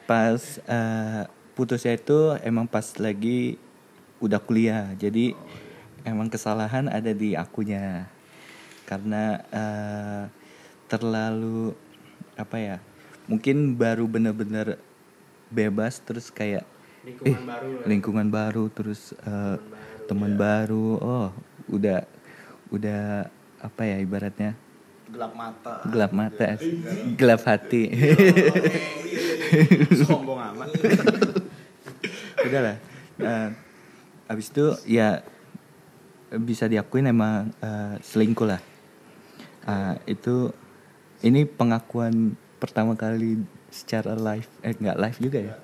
pas eh, putusnya itu emang pas lagi udah kuliah. Jadi emang kesalahan ada di akunya. Karena eh, terlalu apa ya mungkin baru bener-bener bebas terus kayak Lingkungan eh, baru lingkungan baru terus eh, teman baru. Oh udah udah apa ya ibaratnya Gelap mata. gelap mata. Gelap hati. Sombong amat. [laughs] udahlah Nah, abis itu ya bisa diakuin emang eh, selingkuh lah. Ah, itu ini pengakuan pertama kali secara live eh nggak live juga ya?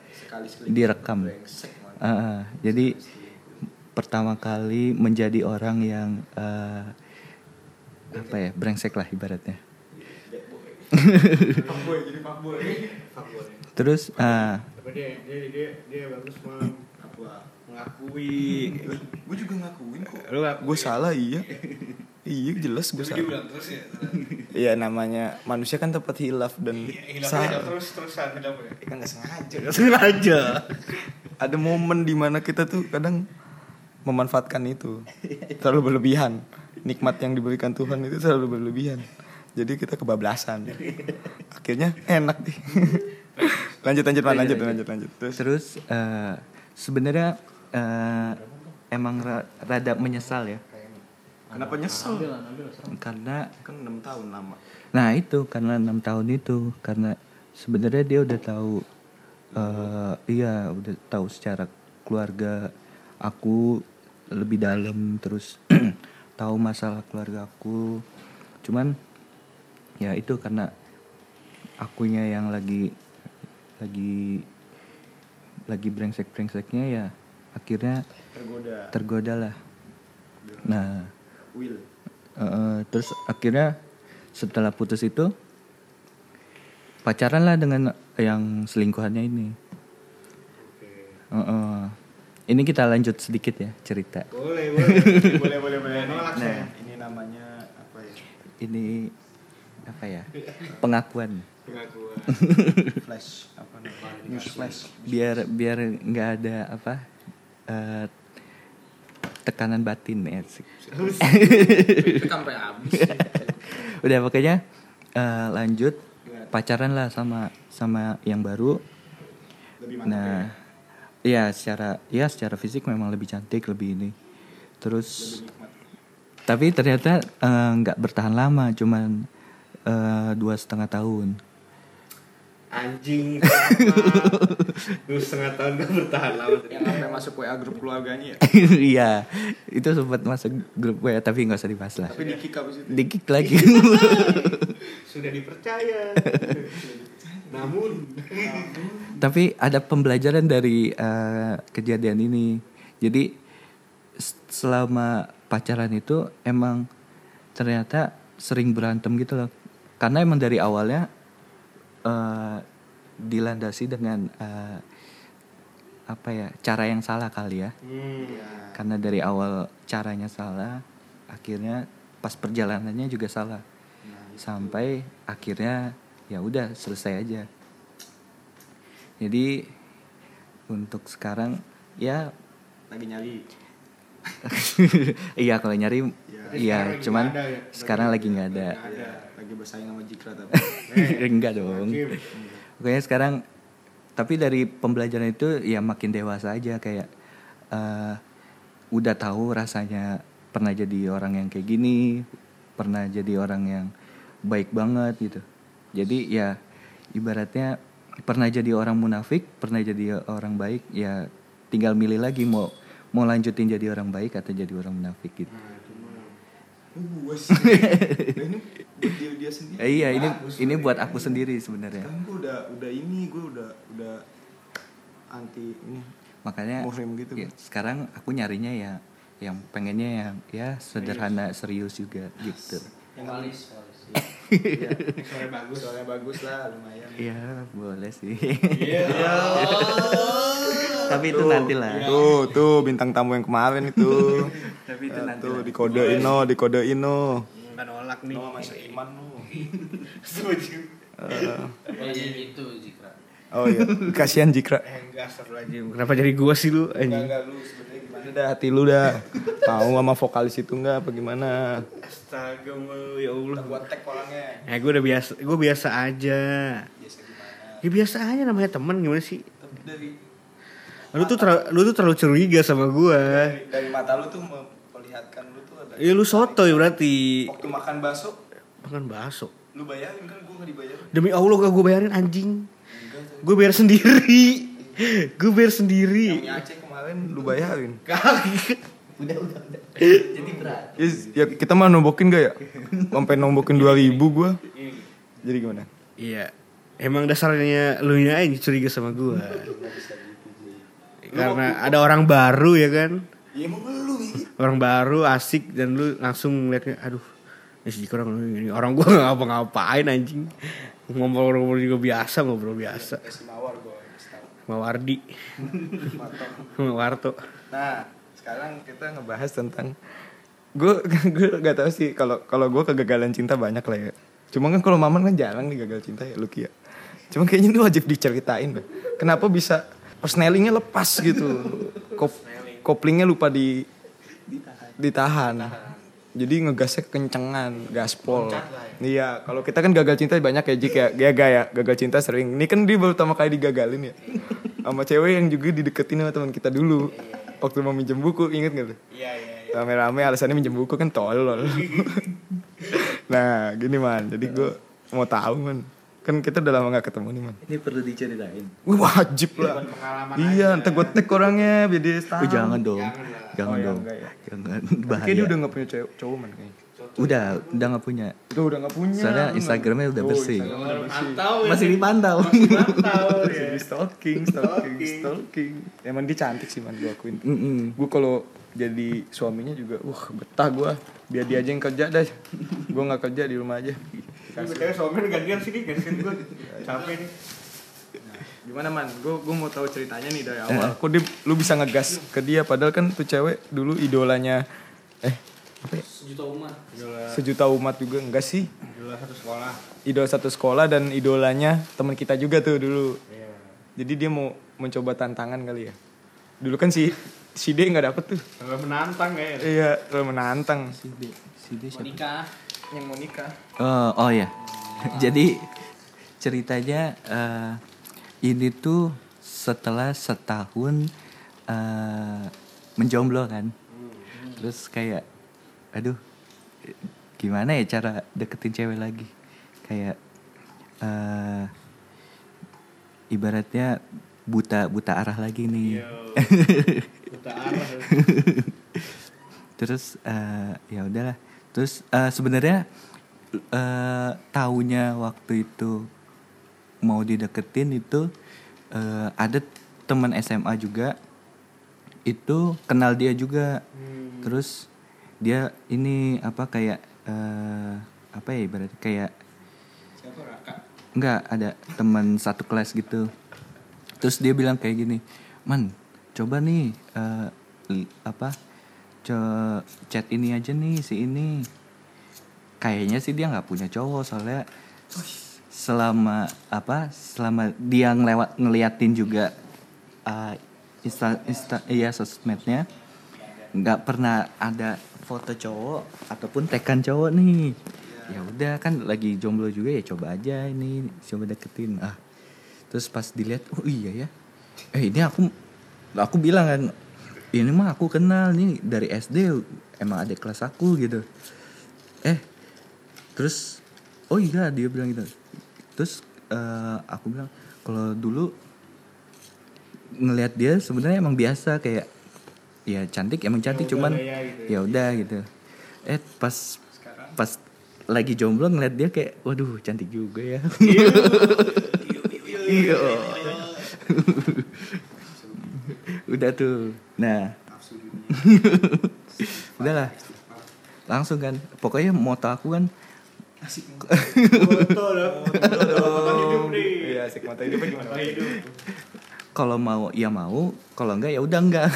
Direkam. Ah, ah. jadi pertama kali menjadi orang yang eh, apa ya brengsek lah ibaratnya terus ah, Tapi dia dia dia dia bagus mah mengakui. Gue juga ngakuin kok. Lu. Gue salah iya. iya jelas gue salah. terus ya. Iya namanya manusia kan tempat hilaf dan salah. terus terusan hilaf ya. Kan nggak sengaja. Sengaja. Ada momen di mana kita tuh kadang memanfaatkan itu terlalu berlebihan. Nikmat yang diberikan Tuhan itu terlalu berlebihan. Jadi kita kebablasan. Akhirnya enak deh. [laughs] lanjut lanjut Man, lanjut lanjut lanjut. Terus Terus eh, sebenarnya eh, emang ra- rada menyesal ya kenapa nyesel? karena Kan 6 tahun lama. nah itu karena enam tahun itu karena sebenarnya dia udah tahu eh, iya udah tahu secara keluarga aku lebih dalam terus [clears throat] tahu masalah keluarga aku cuman ya itu karena akunya yang lagi lagi lagi brengsek brengseknya ya akhirnya Tergoda. tergoda lah nah Will. eh, terus akhirnya setelah putus itu pacaran lah dengan yang selingkuhannya ini Eh, eh. Ini kita lanjut sedikit ya cerita Boleh, boleh. boleh boleh boleh. Nolak Nah, saya. ini namanya apa ya? ini apa ya pengakuan Pengakuan. [laughs] Flash apa namanya? News flash. biar biar nggak ada apa eh, tekanan batin ya. sampai habis. [laughs] Udah pokoknya eh, lanjut pacaran lah sama sama yang baru. Nah, iya secara ya secara fisik memang lebih cantik lebih ini. Terus tapi ternyata eh, nggak bertahan lama, cuman eh, dua setengah tahun. Anjing. Dua setengah tahun gak bertahan lama. Yang sampai masuk WA grup keluarganya ya. [laughs] Iya, itu sempat masuk grup gue tapi nggak usah dibahas lah. Tapi di kick abis itu. Dikik lagi. [laughs] [laughs] Sudah dipercaya. Namun. [laughs] Tapi ada pembelajaran dari eh, kejadian ini. Jadi selama pacaran itu emang ternyata sering berantem gitu loh. Karena emang dari awalnya eh, dilandasi dengan eh, apa ya cara yang salah kali ya. Karena dari awal caranya salah, akhirnya pas perjalanannya juga salah. Sampai akhirnya ya udah selesai aja. Jadi untuk sekarang ya Lagi nyari. [laughs] iya kalau nyari iya sekarang lagi cuman ada ya? sekarang lagi nggak ada. Ada. Lagi bersaing sama Jikra tapi. [laughs] Enggak dong. Pokoknya sekarang tapi dari pembelajaran itu ya makin dewasa aja kayak eh, udah tahu rasanya pernah jadi orang yang kayak gini, pernah jadi orang yang baik banget gitu. Jadi ya ibaratnya pernah jadi orang munafik, pernah jadi orang baik, ya tinggal milih lagi mau mau lanjutin jadi orang baik atau jadi orang munafik gitu. gue sih. Nah, ini dia dia sendiri. Eh, iya ini Bagus, ini buat aku sendiri sebenarnya. Kan gue udah udah ini gue udah udah anti ini makanya gitu. ya, sekarang aku nyarinya ya yang pengennya yang ya sederhana serius juga gitu Yang [laughs] Suara bagus. soalnya bagus lah lumayan. Iya boleh sih Iya. [laughs] tapi itu nanti lah Tuh, tuh bintang tamu yang kemarin itu. [laughs] tapi itu nanti tuh lah. dikodein no, dikodein no. Nggak nolak nih. No, masih iman lu. Setuju. Oh iya itu Jikra. Oh iya, kasihan Jikra. Eh enggak astagfirullahaladzim. Kenapa jadi gua sih lu? Anjing. enggak lu sebenarnya gimana dah hati lu dah. Mau sama vokalis itu enggak apa gimana? Astaga mau ya Allah. Gua tag orangnya. Eh gue udah biasa, gue biasa aja. Biasa gimana? Ya biasa aja namanya teman gimana sih? Tapi dari Lu tuh terlalu, lu tuh terlalu curiga sama gue. dari, dari mata lu tuh memperlihatkan lu tuh ada Ya lu soto ya berarti. waktu makan bakso Makan bakso. lu bayarin kan gua enggak dibayarin. Demi Allah gak gue bayarin anjing. Gue bayar sendiri. gue bayar Yang sendiri. Aceh kemarin lu bayarin. [laughs] Udah, udah, udah. Jadi berat. Ya, ya kita mah nombokin gak ya? Sampai nombokin 2000 gua. Jadi gimana? Iya. Emang dasarnya lu nya aja curiga sama gue. Karena ada orang baru ya kan. Ya emang lu ini. Orang baru asik dan lu langsung ngeliatnya aduh. Ini si Jiko orang ini orang gue gak [laughs] ngapa-ngapain anjing. Ngobrol-ngobrol juga biasa, ngobrol biasa. Mawardi. Mawarto. Nah, sekarang kita ngebahas tentang gue [laughs] gue gak tahu sih kalau kalau gue kegagalan cinta banyak lah ya. Cuma kan kalau Maman kan jarang nih gagal cinta ya Lucky ya. Cuma kayaknya ini wajib diceritain deh. Kenapa bisa persnelingnya lepas gitu. Kop, koplingnya lupa di ditahan. Jadi ngegasnya kencengan, gaspol. Iya, kalau kita kan gagal cinta banyak ya Jik ya. Gagal ya, gagal cinta sering. Ini kan dia baru pertama kali digagalin ya. Sama cewek yang juga dideketin sama teman kita dulu. Waktu mau minjem buku, inget gak tuh? Iya iya. Rame-rame alasannya minjem buku kan tolol. [laughs] nah, gini man. Jadi gue mau tahu man. Kan kita udah lama gak ketemu nih man. ini perlu diceritain Wih, wajib lah. Iya, ntar gue tag orangnya biar dia tahu. Oh, jangan dong jangan Oh, ya, dong enggak ya. jangan Kayaknya bahaya dia udah gak punya cewek, cowok man kayaknya. Udah udah nggak punya Itu udah gak punya. soalnya. Instagramnya udah Oh, bersih Instagramnya udah bersih. Mantau masih dipantau Mantau [laughs] Masih di stalking, stalking, stalking. Emang dia cantik sih man, gue akuin. Mm-mm. Gue kalau jadi suaminya juga, wah betah gue. Biar dia aja yang kerja dah. gue nggak kerja di rumah aja. Tapi suami gantian sini gantian gue. Capek nih. Gimana man? Gue gue mau tahu ceritanya nih dari awal. Kok dia, lu bisa ngegas ke dia? Padahal kan tuh cewek dulu idolanya. Eh apa ya? Sejuta umat. Sejuta umat juga enggak sih? Dulu satu sekolah. Idola satu sekolah dan idolanya teman kita juga tuh dulu. Jadi dia mau mencoba tantangan kali ya. Dulu kan si si D nggak dapet tuh Terlalu menantang kayak. iya terlalu menantang Si D, si D siapa? Nikah. yang mau nikah Oh, oh ya. Jadi ceritanya eh, ini tuh setelah setahun eh, menjomblo kan. Terus kayak aduh gimana ya cara deketin cewek lagi? Kayak eh ibaratnya buta buta arah lagi nih. [laughs] Buta arah. terus eh, ya udahlah terus eh, sebenarnya eh taunya waktu itu mau dideketin itu eh, ada teman SMA juga itu kenal dia juga terus dia ini apa kayak eh, apa ya ibaratnya kayak Enggak, ada teman satu kelas gitu. Terus dia bilang kayak gini, "Man, coba nih eh, li- apa? co- chat ini aja nih si ini." Kayaknya sih dia nggak punya cowok soalnya selama apa? Selama dia ngelewat ngeliatin juga eh, insta insta iya sosmednya nggak pernah ada foto cowok ataupun tekan cowok nih. Ya udah kan lagi jomblo juga ya coba aja ini coba deketin. Ah terus pas dilihat oh iya ya. Eh ini aku aku bilang kan ini mah aku kenal nih dari SD emang ada kelas aku gitu. Eh terus oh iya dia bilang gitu. Terus eh, aku bilang kalau dulu ngelihat dia sebenarnya emang biasa kayak ya cantik emang cantik cuman ya udah gitu. Eh pas pas lagi jomblo ngeliat dia kayak waduh cantik juga ya. [laughs] Iya. [laughs] Udah tuh. Nah. [laughs] Udahlah langsung kan. Pokoknya moto aku kan. Dong. Iya asik. Hidup kalau mau ya mau kalau enggak ya udah enggak.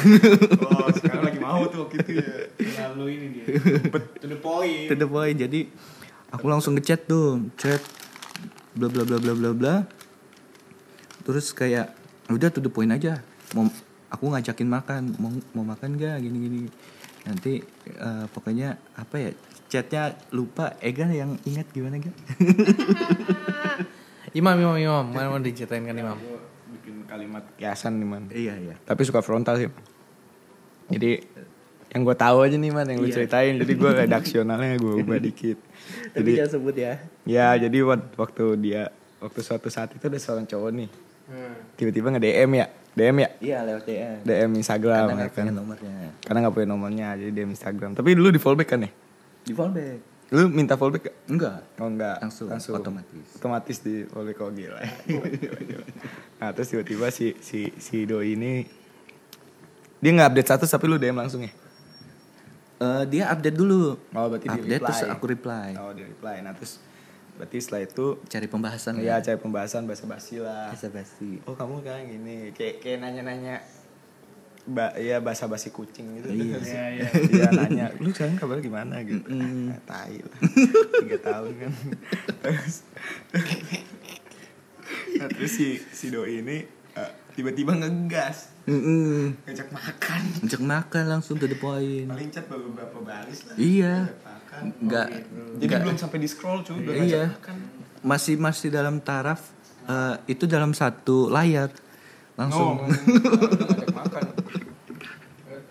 Oh sekarang lagi mau tuh waktu itu ya. Lalu ini dia. To the point. to the point jadi aku langsung ngechat tuh chat bla bla bla bla bla bla. Terus kayak udah to the point aja. Mau aku ngajakin makan. Mau mau makan gak gini gini. Nanti eh, pokoknya apa ya chatnya lupa. Ega yang ingat gimana gak? [laughs] Imam, imam, imam. Mana mau diceritain kan imam? Bikin kalimat kiasan nih man. Iya iya. Tapi suka frontal sih. Jadi yang gue tahu aja nih man yang lu ceritain. Jadi gue redaksionalnya gue ubah [laughs] dikit. Tapi jadi jangan sebut ya. Ya jadi wak- waktu dia waktu suatu saat itu ada seorang cowok nih. Tiba-tiba nge DM ya. DM ya? Iya lewat DM DM Instagram karena ya nggak kan. punya nomornya. Karena nggak punya nomornya jadi DM Instagram. Tapi dulu di fallback kan ya? Di fallback lu minta fallback gak? enggak. Oh enggak. Langsung, otomatis. Otomatis di fallback kok gila. [laughs] Nah terus tiba-tiba si, si, si doi ini Dia nggak update status tapi lu DM langsung ya? Eh, dia update dulu. Oh berarti dia update reply. terus aku reply. Oh dia reply. Nah terus berarti setelah itu cari pembahasan Ya? cari pembahasan bahasa basi lah. Basa basi Oh kamu kayak gini. Kayak, kayak nanya-nanya ba ya bahasa basi kucing gitu. Iya. [laughs] Iya, iya. Iya nanya. Lu sekarang kabar gimana gitu? Mm-mm. Nah, Tai lah. [laughs] Tiga tahun kan. Terus [laughs] Nah terus si, si doi ini eh, Tiba-tiba ngegas. Mm-mm. Ngajak makan. Ngajak makan langsung to the point. Paling chat baru beberapa baris lah. Iya. Ngajak makan. Nggak Jadi nggak- belum sampai di scroll cuy. Udah Iya. makan. Masih masih dalam taraf eh, Itu dalam satu layar. Langsung. No, ngajak makan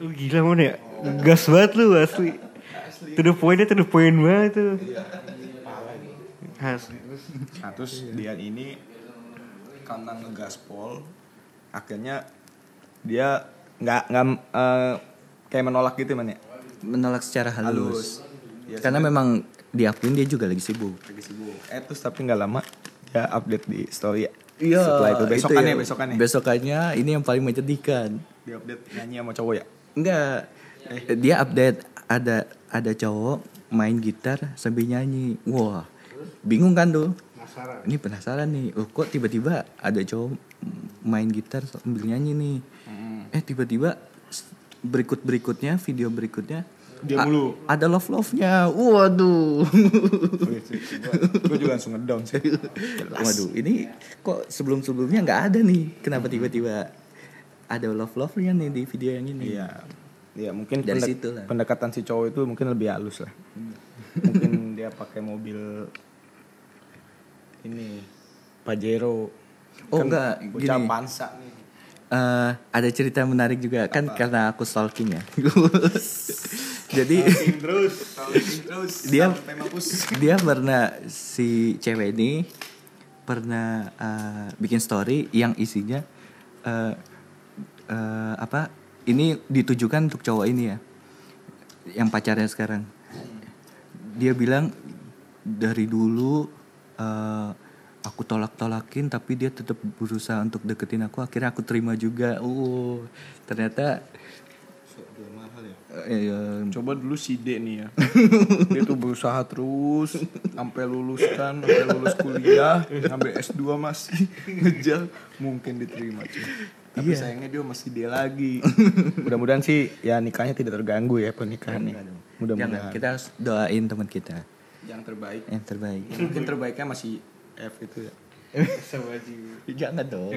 Lu gila mon ya? Gas banget lu asli. To the point to the point banget tuh. Asli. Nah terus dia ini karena ngegaspol akhirnya dia nggak nggak eh, kayak menolak gitu man ya Menolak secara halus, Halus. Iya, Karena memang diakuin dia juga lagi sibuk lagi sibuk eh terus tapi nggak lama dia update di story ya Iya setelah itu besokannya ya. besokannya Besokannya ini yang paling menyedihkan dia update nyanyi sama cowok ya Enggak. Dia update ada ada cowok main gitar sambil nyanyi. Wah, bingung kan tuh? Penasaran. Ini penasaran nih. Oh, kok tiba-tiba ada cowok main gitar sambil nyanyi nih. Eh tiba-tiba s- berikut berikutnya video berikutnya Dia a- mulu. ada love love nya. Waduh. gue juga langsung ngedown sih Waduh, ini kok sebelum sebelumnya nggak ada nih? Kenapa tiba-tiba ada love love nya nih di video yang ini. Iya. Iya mungkin Dari pendek- situ lah. pendekatan si cowok itu mungkin lebih halus lah. mungkin [laughs] dia pakai mobil ini Pajero. Oh, enggak, bocah gini. pansa nih. Eh, ada cerita menarik juga kan karena aku stalking ya. [laughs] Jadi terus, terus. [laughs] dia dia pernah si cewek ini pernah eh, bikin story yang isinya eh, eh, apa ini ditujukan untuk cowok ini ya yang pacarnya sekarang. Dia bilang dari dulu eh, aku tolak-tolakin tapi dia tetap berusaha untuk deketin aku akhirnya aku terima juga. Uh ternyata eh, eh, Coba dulu si D nih ya. [laughs] Dia tuh berusaha terus sampai lulus kan, sampai lulus kuliah, sampai S2 masih [laughs] ngejar mungkin diterima cuy. Tapi sayangnya dia masih D lagi. [laughs] Mudah-mudahan sih ya nikahnya tidak terganggu ya pernikahannya. Jangan, Mudah-mudahan. kita harus doain teman kita yang terbaik. yang terbaik. Mungkin terbaiknya masih F itu ya. [laughs] Jangan dong.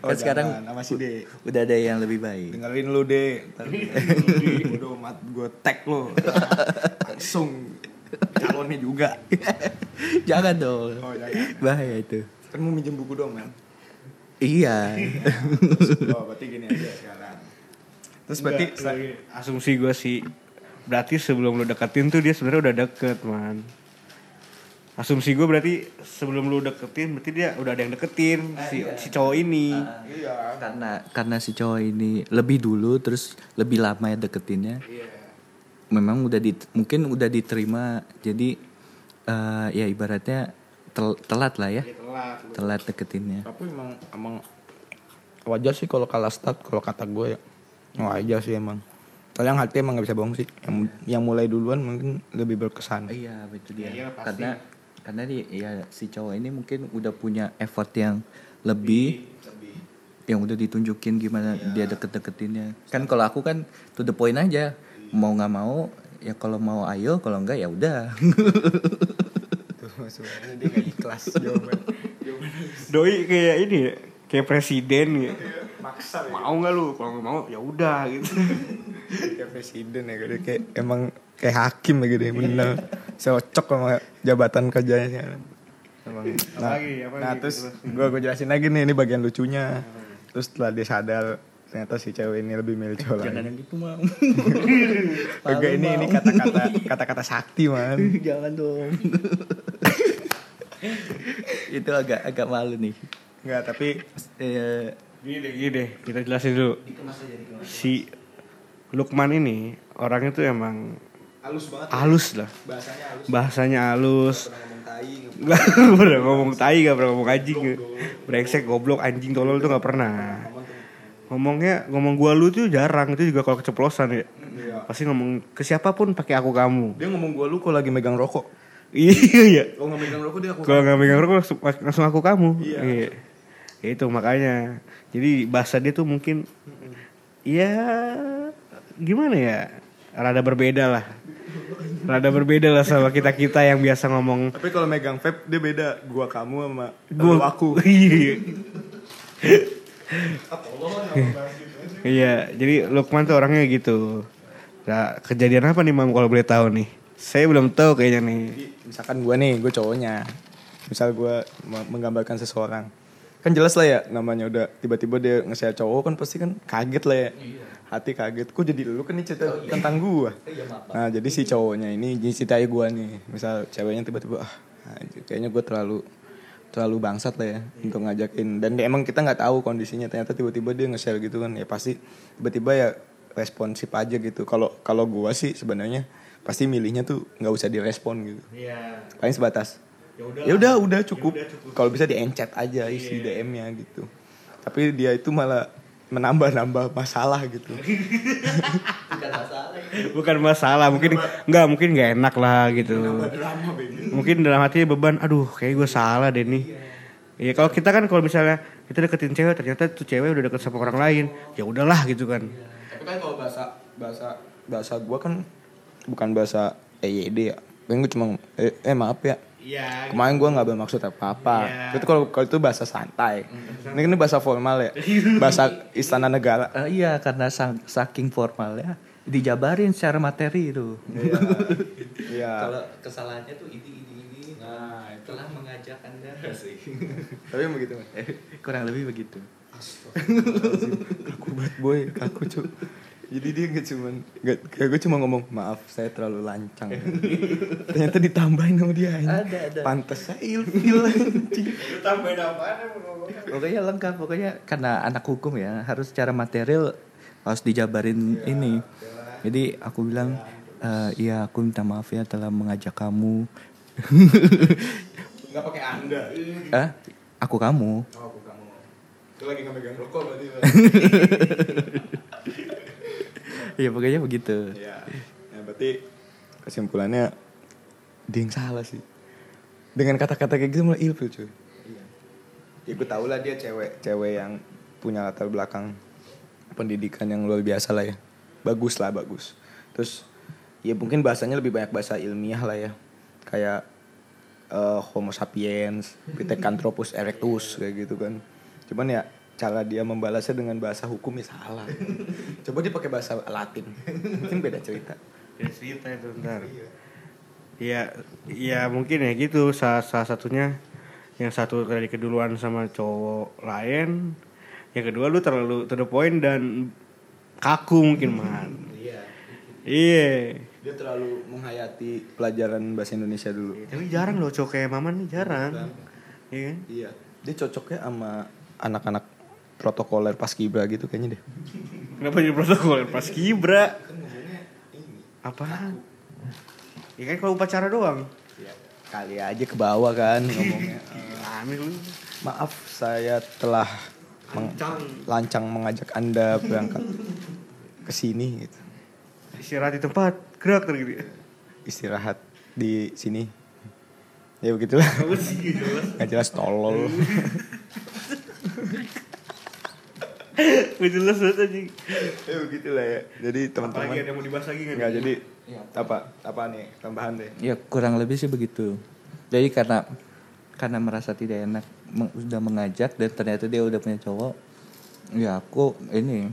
Oh, kan sekarang jangan, sama si D. udah ada yang lebih baik. Dengerin lu deh. [laughs] Bodo amat gue tag lu. Langsung calonnya juga. Jangan dong. Oh, jangan. Bahaya itu. Kan mau minjem buku dong, man. Iya. [laughs] Oh, berarti gini aja sekarang. Terus berarti Enggak, asumsi gue sih berarti sebelum lu deketin tuh dia sebenarnya udah deket man asumsi gue berarti sebelum lu deketin berarti dia udah ada yang deketin si si cowok ini karena karena si cowok ini lebih dulu terus lebih lama ya deketinnya. Memang udah di mungkin udah diterima jadi eh, ya ibaratnya tel- telat lah ya. Telat deketinnya. tapi emang emang wajar sih kalau kalah start kalau kata gue ya. Wajar sih emang. Kalau yang hati emang gak bisa bohong sih. Yang, yang mulai duluan mungkin lebih berkesan. Iya betul dia. Iya, pasti. karena karena dia ya si cowok ini mungkin udah punya effort yang lebih, yang udah ditunjukin gimana dia deket-deketinnya. Kan kalau aku kan to the point aja. Mau nggak mau ya kalau mau ayo kalau enggak ya udah. [laughs] Sebenarnya dia gak ikhlas. [laughs] Jawaban. doi kayak ini ya kayak presiden ya. Mau nggak lu? Kalau nggak mau ya udah gitu. Kayak presiden ya gitu. kayak emang kayak hakim ya gitu bener. Cocok sama jabatan kerjanya. Emang. Nah, Apalagi, apalagi? nah terus gue gue jelasin lagi nih ini bagian lucunya. Terus setelah dia sadar ternyata si cewek ini lebih milih cowok Jangan lain yang gitu mau. [laughs] Kagak ini ini kata-kata kata-kata sakti man [laughs] Jangan dong. [laughs] itu agak agak malu nih. Enggak tapi Eh, gini deh gini deh. Kita jelasin dulu. Si Lukman ini orangnya tuh emang halus banget halus lah. Bahasanya halus. Bahasanya halus. Ngomong tai Gak pernah ngomong tai gak pernah ngomong anjing. Brengsek goblok. Anjing tolol tuh gak pernah Ngomongnya ngomong gua lu tuh jarang Itu juga kalau keceplosan ya. Pasti ngomong ke siapa pun pakai aku kamu. Dia ngomong gua lu kok lagi megang rokok. Iya kalau nggak megang rokok dia aku Kalau gak megang rokok langsung, langsung aku kamu. Iya. Itu makanya. Jadi bahasa dia tuh mungkin Ya Gimana ya? Rada berbeda lah. Rada berbeda lah sama kita-kita yang biasa ngomong. Tapi kalau megang vape dia beda. Gua kamu sama gua aku. [laughs] Iya. Iya, jadi Lukman tuh orangnya gitu. Nah, kejadian apa nih Mam kalau boleh tahu nih? Saya belum tahu kayaknya nih. misalkan gua nih gue cowoknya. Misal gua me- menggambarkan seseorang. Kan jelas lah ya namanya udah tiba-tiba dia nge-share cowok kan pasti kan kaget lah ya. Hati kaget. Kok jadi lu kan ini cerita tentang gua? Nah jadi si cowoknya ini jadi ceritain gua nih. Misal ceweknya tiba-tiba ah kayaknya gua terlalu terlalu bangsat lah ya untuk ngajakin. Dan dia- emang kita nggak tahu kondisinya. Ternyata tiba-tiba dia nge-share gitu kan. Ya pasti tiba-tiba ya responsif aja gitu. Kalau kalau gua sih sebenarnya pasti milihnya tuh nggak usah direspon gitu. Iya. paling sebatas. Ya udah udah cukup. Kalau bisa diencet aja isi DM-nya gitu. Tapi dia itu malah menambah-nambah masalah gitu [laughs] Bukan masalah, mungkin nggak mungkin nggak enak lah gitu. Mungkin dalam hatinya beban, aduh kayak gue salah deh nih. Iya kalau kita kan kalau misalnya kita deketin cewek ternyata tuh cewek udah deket sama orang lain, ya udahlah gitu kan. tapi kan kalau bahasa bahasa bahasa gua kan bukan bahasa EYD ya gue cuma eh, eh maaf ya Iya. Kemarin gue nggak bermaksud apa-apa. Iya. Itu kalau kalau itu bahasa santai. Ini kan bahasa formal ya. [laughs] Bahasa istana negara. Eh, iya karena sang- saking formalnya dijabarin secara materi itu. Iya. [laughs] Kalau kesalahannya tuh ini ini ini. Nah, telah mengajak anda [laughs] sih. Tapi begitu. Mas. Kurang lebih begitu. Kaku banget boy, kaku cu. Jadi dia nggak cuman, nggak kayak gue cuma ngomong maaf saya terlalu lancang. [laughs] Ternyata ditambahin sama dia. Ada, ada. Pantes saya ilfil anjing. Tambahin apaan emang ngomong? Pokoknya lengkap, pokoknya karena anak hukum ya harus secara material harus dijabarin ini. Jadi aku bilang, "Eh, iya aku minta maaf ya telah mengajak kamu. Nggak pakai anda. ah, aku kamu. Oh, aku kamu. Itu lagi nggak megang rokok berarti. [laughs] Iya pokoknya begitu. Iya. Nah, berarti kesimpulannya dia yang salah sih. Dengan kata-kata kayak gitu malah ilfil cuy. Iya. Ya gue tau lah dia cewek, cewek yang punya latar belakang pendidikan yang luar biasa lah ya. Bagus lah, bagus. Terus ya mungkin bahasanya lebih banyak bahasa ilmiah lah ya. Kayak eh, Homo sapiens, Pithecanthropus erectus kayak gitu kan. Cuman ya cara dia membalasnya dengan bahasa hukum ya salah. [laughs] Coba dia pakai bahasa Latin. Mungkin beda cerita. Ya cerita itu ntar. Iya, iya mungkin ya gitu. Salah, salah satunya yang satu dari keduluan sama cowok lain, yang kedua lu terlalu to the point dan kaku mungkin man. [laughs] Iya. Iya. Dia terlalu menghayati pelajaran bahasa Indonesia dulu. Tapi jarang loh cowok kayak Maman nih jarang. Iya kan? Iya. Dia cocoknya sama anak-anak protokoler pas kibra gitu kayaknya deh. Kenapa jadi protokol pas kibra? Apaan? Ya kan kalau upacara doang. Kali aja ke bawah kan ngomongnya. [laughs] Lu. Maaf saya telah meng- lancang mengajak Anda berangkat ke sini gitu. Istirahat di tempat, gerak terus gitu. Istirahat di sini. Ya begitulah. Gitu. Gak jelas tolol. [laughs] Gak jelas banget anjing. ya begitulah ya. Jadi Apalagi teman-teman ada yang mau dibahas lagi kan? Enggak jadi apa apa nih tambahan deh. Ya kurang lebih sih begitu. Jadi karena karena merasa tidak enak meng- udah mengajak dan ternyata dia udah punya cowok, ya aku ini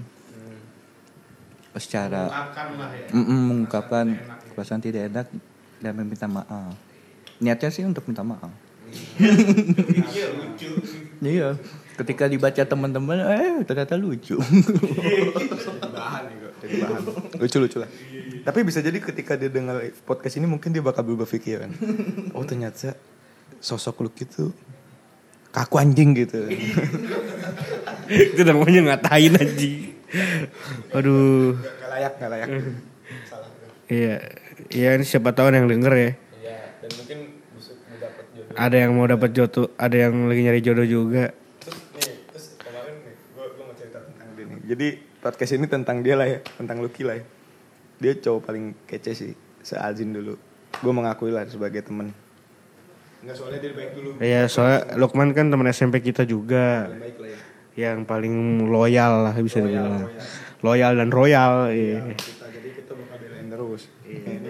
secara Akan lah ya. Mm-mm, mengungkapkan perasaan tidak enak dan meminta maaf. Niatnya sih untuk minta maaf. Iya. Ketika dibaca teman-teman, eh ternyata lucu. bahan nih kok jadi bahan lucu lucu lah tapi bisa jadi ketika dia dengar podcast ini mungkin dia bakal berubah pikiran oh ternyata sosok lu gitu kaku anjing gitu Itu namanya ngatain anjing. Aduh. gak layak gak layak Iya. Iya ini siapa tahu ada yang denger ya. iya dan mungkin Ada yang mau dapat jodoh, ada yang lagi nyari jodoh juga. terus nih terus kemarin nih gue gue mau cerita tentang dia nih jadi podcast ini tentang dia lah ya tentang Lucky lah ya dia cowok paling kece sih seazin dulu gue mengakui lah sebagai temen Enggak soalnya dia baik dulu Iya, soalnya Lukman kan teman SMP kita juga. baik lah ya Yang paling loyal lah bisa dibilang. Loyal dan royal. Iya. kita jadi kita bakal belain terus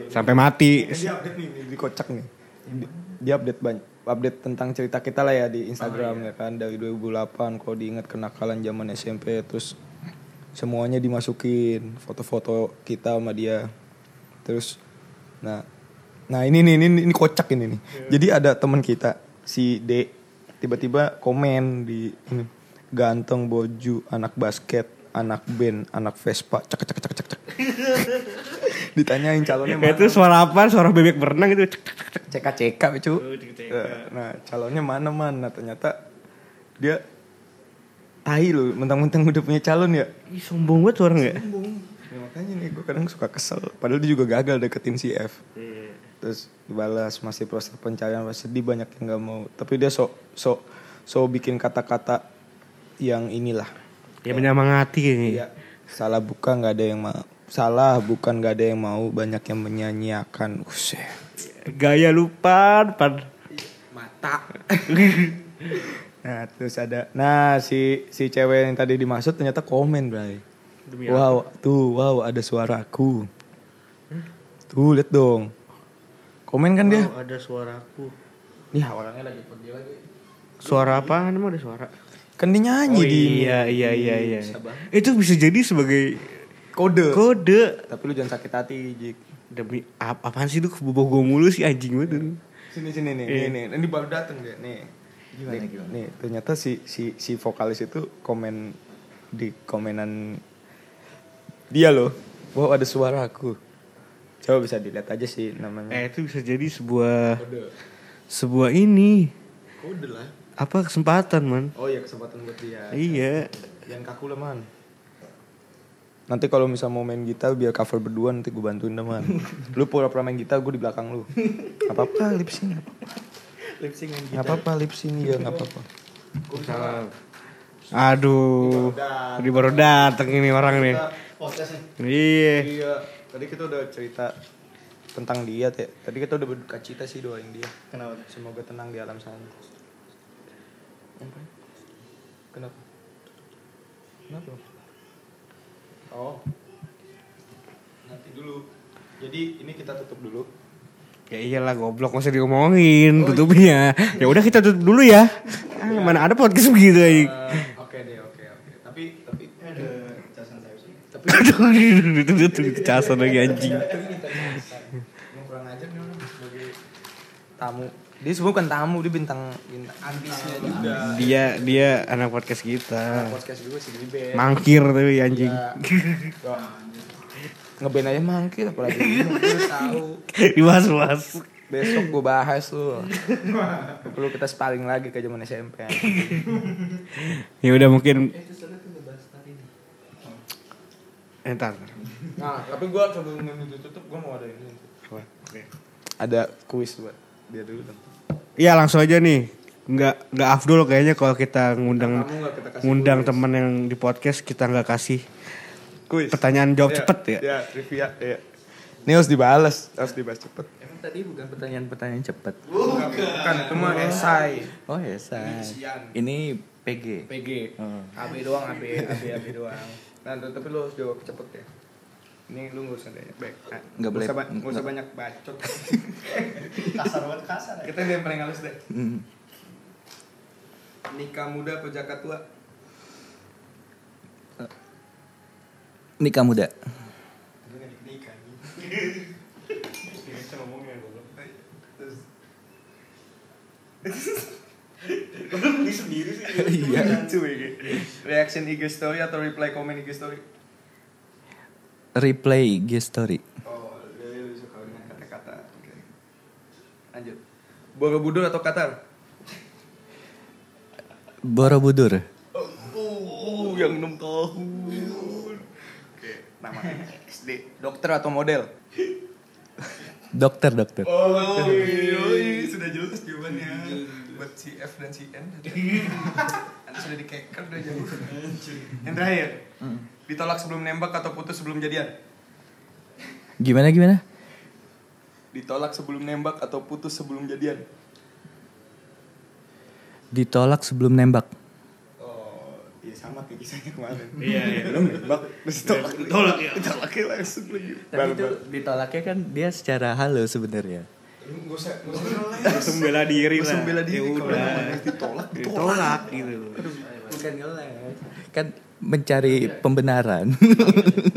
Sampai mati. Ini dia update nih di kocak nih Di- dia update banyak update tentang cerita kita lah ya di Instagram ya kan? Dari 2008 kalau diingat kenakalan zaman SMP terus semuanya dimasukin foto-foto kita sama dia. Terus nah nah ini nih ini ini kocak ini nih. Jadi ada teman kita si D tiba-tiba komen di ini ganteng boju anak basket anak band anak Vespa. Cek cek cek cek cek [laughs] ditanyain calonnya mana Itu suara apa? Suara bebek berenang itu. Cek, cek, cek. CK CK cu. Oh, CK. Nah calonnya mana mana ternyata dia tahi loh mentang-mentang udah punya calon ya. Ih, sombong banget orang ya. ya makanya nih gue kadang suka kesel. Padahal dia juga gagal deketin si F. Terus dibalas masih proses pencarian masih sedih banyak yang nggak mau. Tapi dia sok sok sok bikin kata-kata yang inilah. Ya menyemangati kayaknya. Iya. Salah bukan nggak ada yang mau. Salah bukan nggak ada yang mau banyak yang menyanyiakan. Useh. Gaya lupa, pan. mata. [laughs] nah terus ada, nah si si cewek yang tadi dimaksud ternyata komen bray. Demi wow, tuh wow ada suaraku. Tuh lihat dong. Komen kan dia. Oh, ada suaraku. Nih orangnya lagi pergi lagi. Suara apa? Emang ada suara? Kan dia nyanyi Oh di iya iya iya iya. Itu bisa jadi sebagai kode. kode. Tapi lu jangan sakit hati, Jik. Demi ap apaan sih lu keboboh gue mulu sih anjing banget. lu. Sini sini nih, Iya. nih, nih. Ini baru dateng deh, nih. Gimana, nih, gimana? Nih, ternyata si si si vokalis itu komen di komenan dia loh. Bahwa ada suara aku. Coba bisa dilihat aja sih namanya. Eh itu bisa jadi sebuah Kode. sebuah ini Kode lah. apa kesempatan man? Oh iya kesempatan buat dia. Iya. Jangan kaku lah man. Nanti kalau misal mau main gitar biar cover berdua nanti gue bantuin dah man. [laughs] lu pura-pura main gitar gue di belakang lu. Gak apa-apa lip sync. gak apa-apa. Lip sync yang Gak apa-apa lip sync ya gak apa-apa. Aduh. Ini baru datang ini orang nih. Iya. Iya. Tadi kita udah cerita tentang dia ya. Tadi kita udah berduka cita sih doain dia. Kenapa? Semoga tenang di alam sana. Apa? Kenapa? Kenapa? Oh. Nanti dulu. Jadi ini kita tutup dulu. Ya iyalah goblok masa diomongin tutupnya. Ya udah kita tutup dulu ya. Ah, mana ada podcast begitu. Eh, Oke deh, oke oke. Tapi tapi tapi [laughs] Aduh, itu itu itu casan lagi anjing. Emang kurang ajar nih orang sebagai tamu. Dia sebenarnya bukan tamu, dia bintang bintang artisnya juga. Dia dia anak podcast kita. Podcast juga sih di band. Mangkir tapi anjing. Ya. Ngeband aja mangkir apalagi ini [laughs] gue tahu. Dibahas-bahas. Besok gue bahas tuh. Perlu kita sparring lagi ke zaman SMP. [laughs] Ya udah mungkin Eh, Entar. Nah, tapi gue sebelum ini ditutup gue mau ada ini. Oke. Ada kuis buat dia dulu. dong. Iya langsung aja nih. Nggak nggak afdol kayaknya kalau kita ngundang kita ngundang teman yang di podcast kita nggak kasih Kuis. pertanyaan jawab Iya, cepet ya. Iya, trivia. Iya. Ini harus dibalas, harus dibahas cepet. Emang tadi bukan pertanyaan-pertanyaan cepat. Bukan, itu mah esai. Oh ya. Isian. Ini PG. PG. Oh. AB doang, AB, AB, AB doang. Nah, tapi lu harus jawab cepet ya. Ini lu gak usah deh, baik. Ah, Nggak boleh- usah, ba- nggak usah nggak- banyak bacot. [laughs] Kasar banget kasar. Kita yang paling halus deh. Hmm. Nikah muda apa zakat tua? Nikah muda. Nikah. [laughs] Iya. Lucu ya. Reaction IG story atau reply komen IG story? Replay guest story. Oh, dia lu suka dengan kata-kata. Oke. Lanjut. Borobudur atau Qatar? Borobudur. Oh, yang 6 tahun. Oke, nama SD. Dokter atau model? Dokter, dokter. Oh, iya, sudah jelas jawabannya. Buat si F dan si N. [laughs] Anda sudah dikeker udah jauh. Yang terakhir. Ditolak sebelum nembak atau putus sebelum jadian? Gimana gimana? Ditolak sebelum nembak atau putus sebelum jadian? Ditolak sebelum nembak. Oh, iya sama kayak kisahnya kemarin. Iya, iya. [laughs] Lu nembak terus ditolak. Ditolak ya. Ditolaknya langsung lagi. Tapi itu ditolaknya kan dia secara halus sebenarnya. Gak usah, gak usah ngeles. Langsung bela diri Gak usah lah. bela diri. Ya udah. ditolak, ditolak. Ditolak gitu. Bukan ngeles. Kan mencari pembenaran.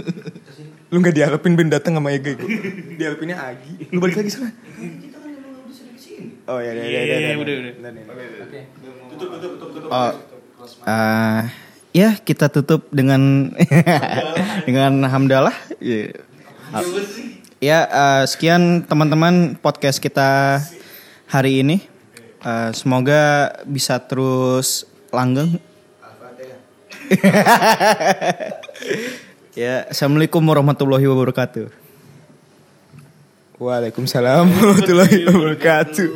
[laughs] Lu gak diharapin Ben datang sama Ega [laughs] itu. Diharapinnya Agi. Lu balik lagi sana. Oh iya, iya, iya, iya, iya, udah, udah. Oke. Oh, eh, ya kita tutup dengan [laughs] dengan hamdalah. Ya, Ya, eh, sekian teman-teman podcast kita hari ini. Eh, semoga bisa terus langgeng. [laughs] ya, assalamualaikum warahmatullahi wabarakatuh. Waalaikumsalam warahmatullahi wabarakatuh.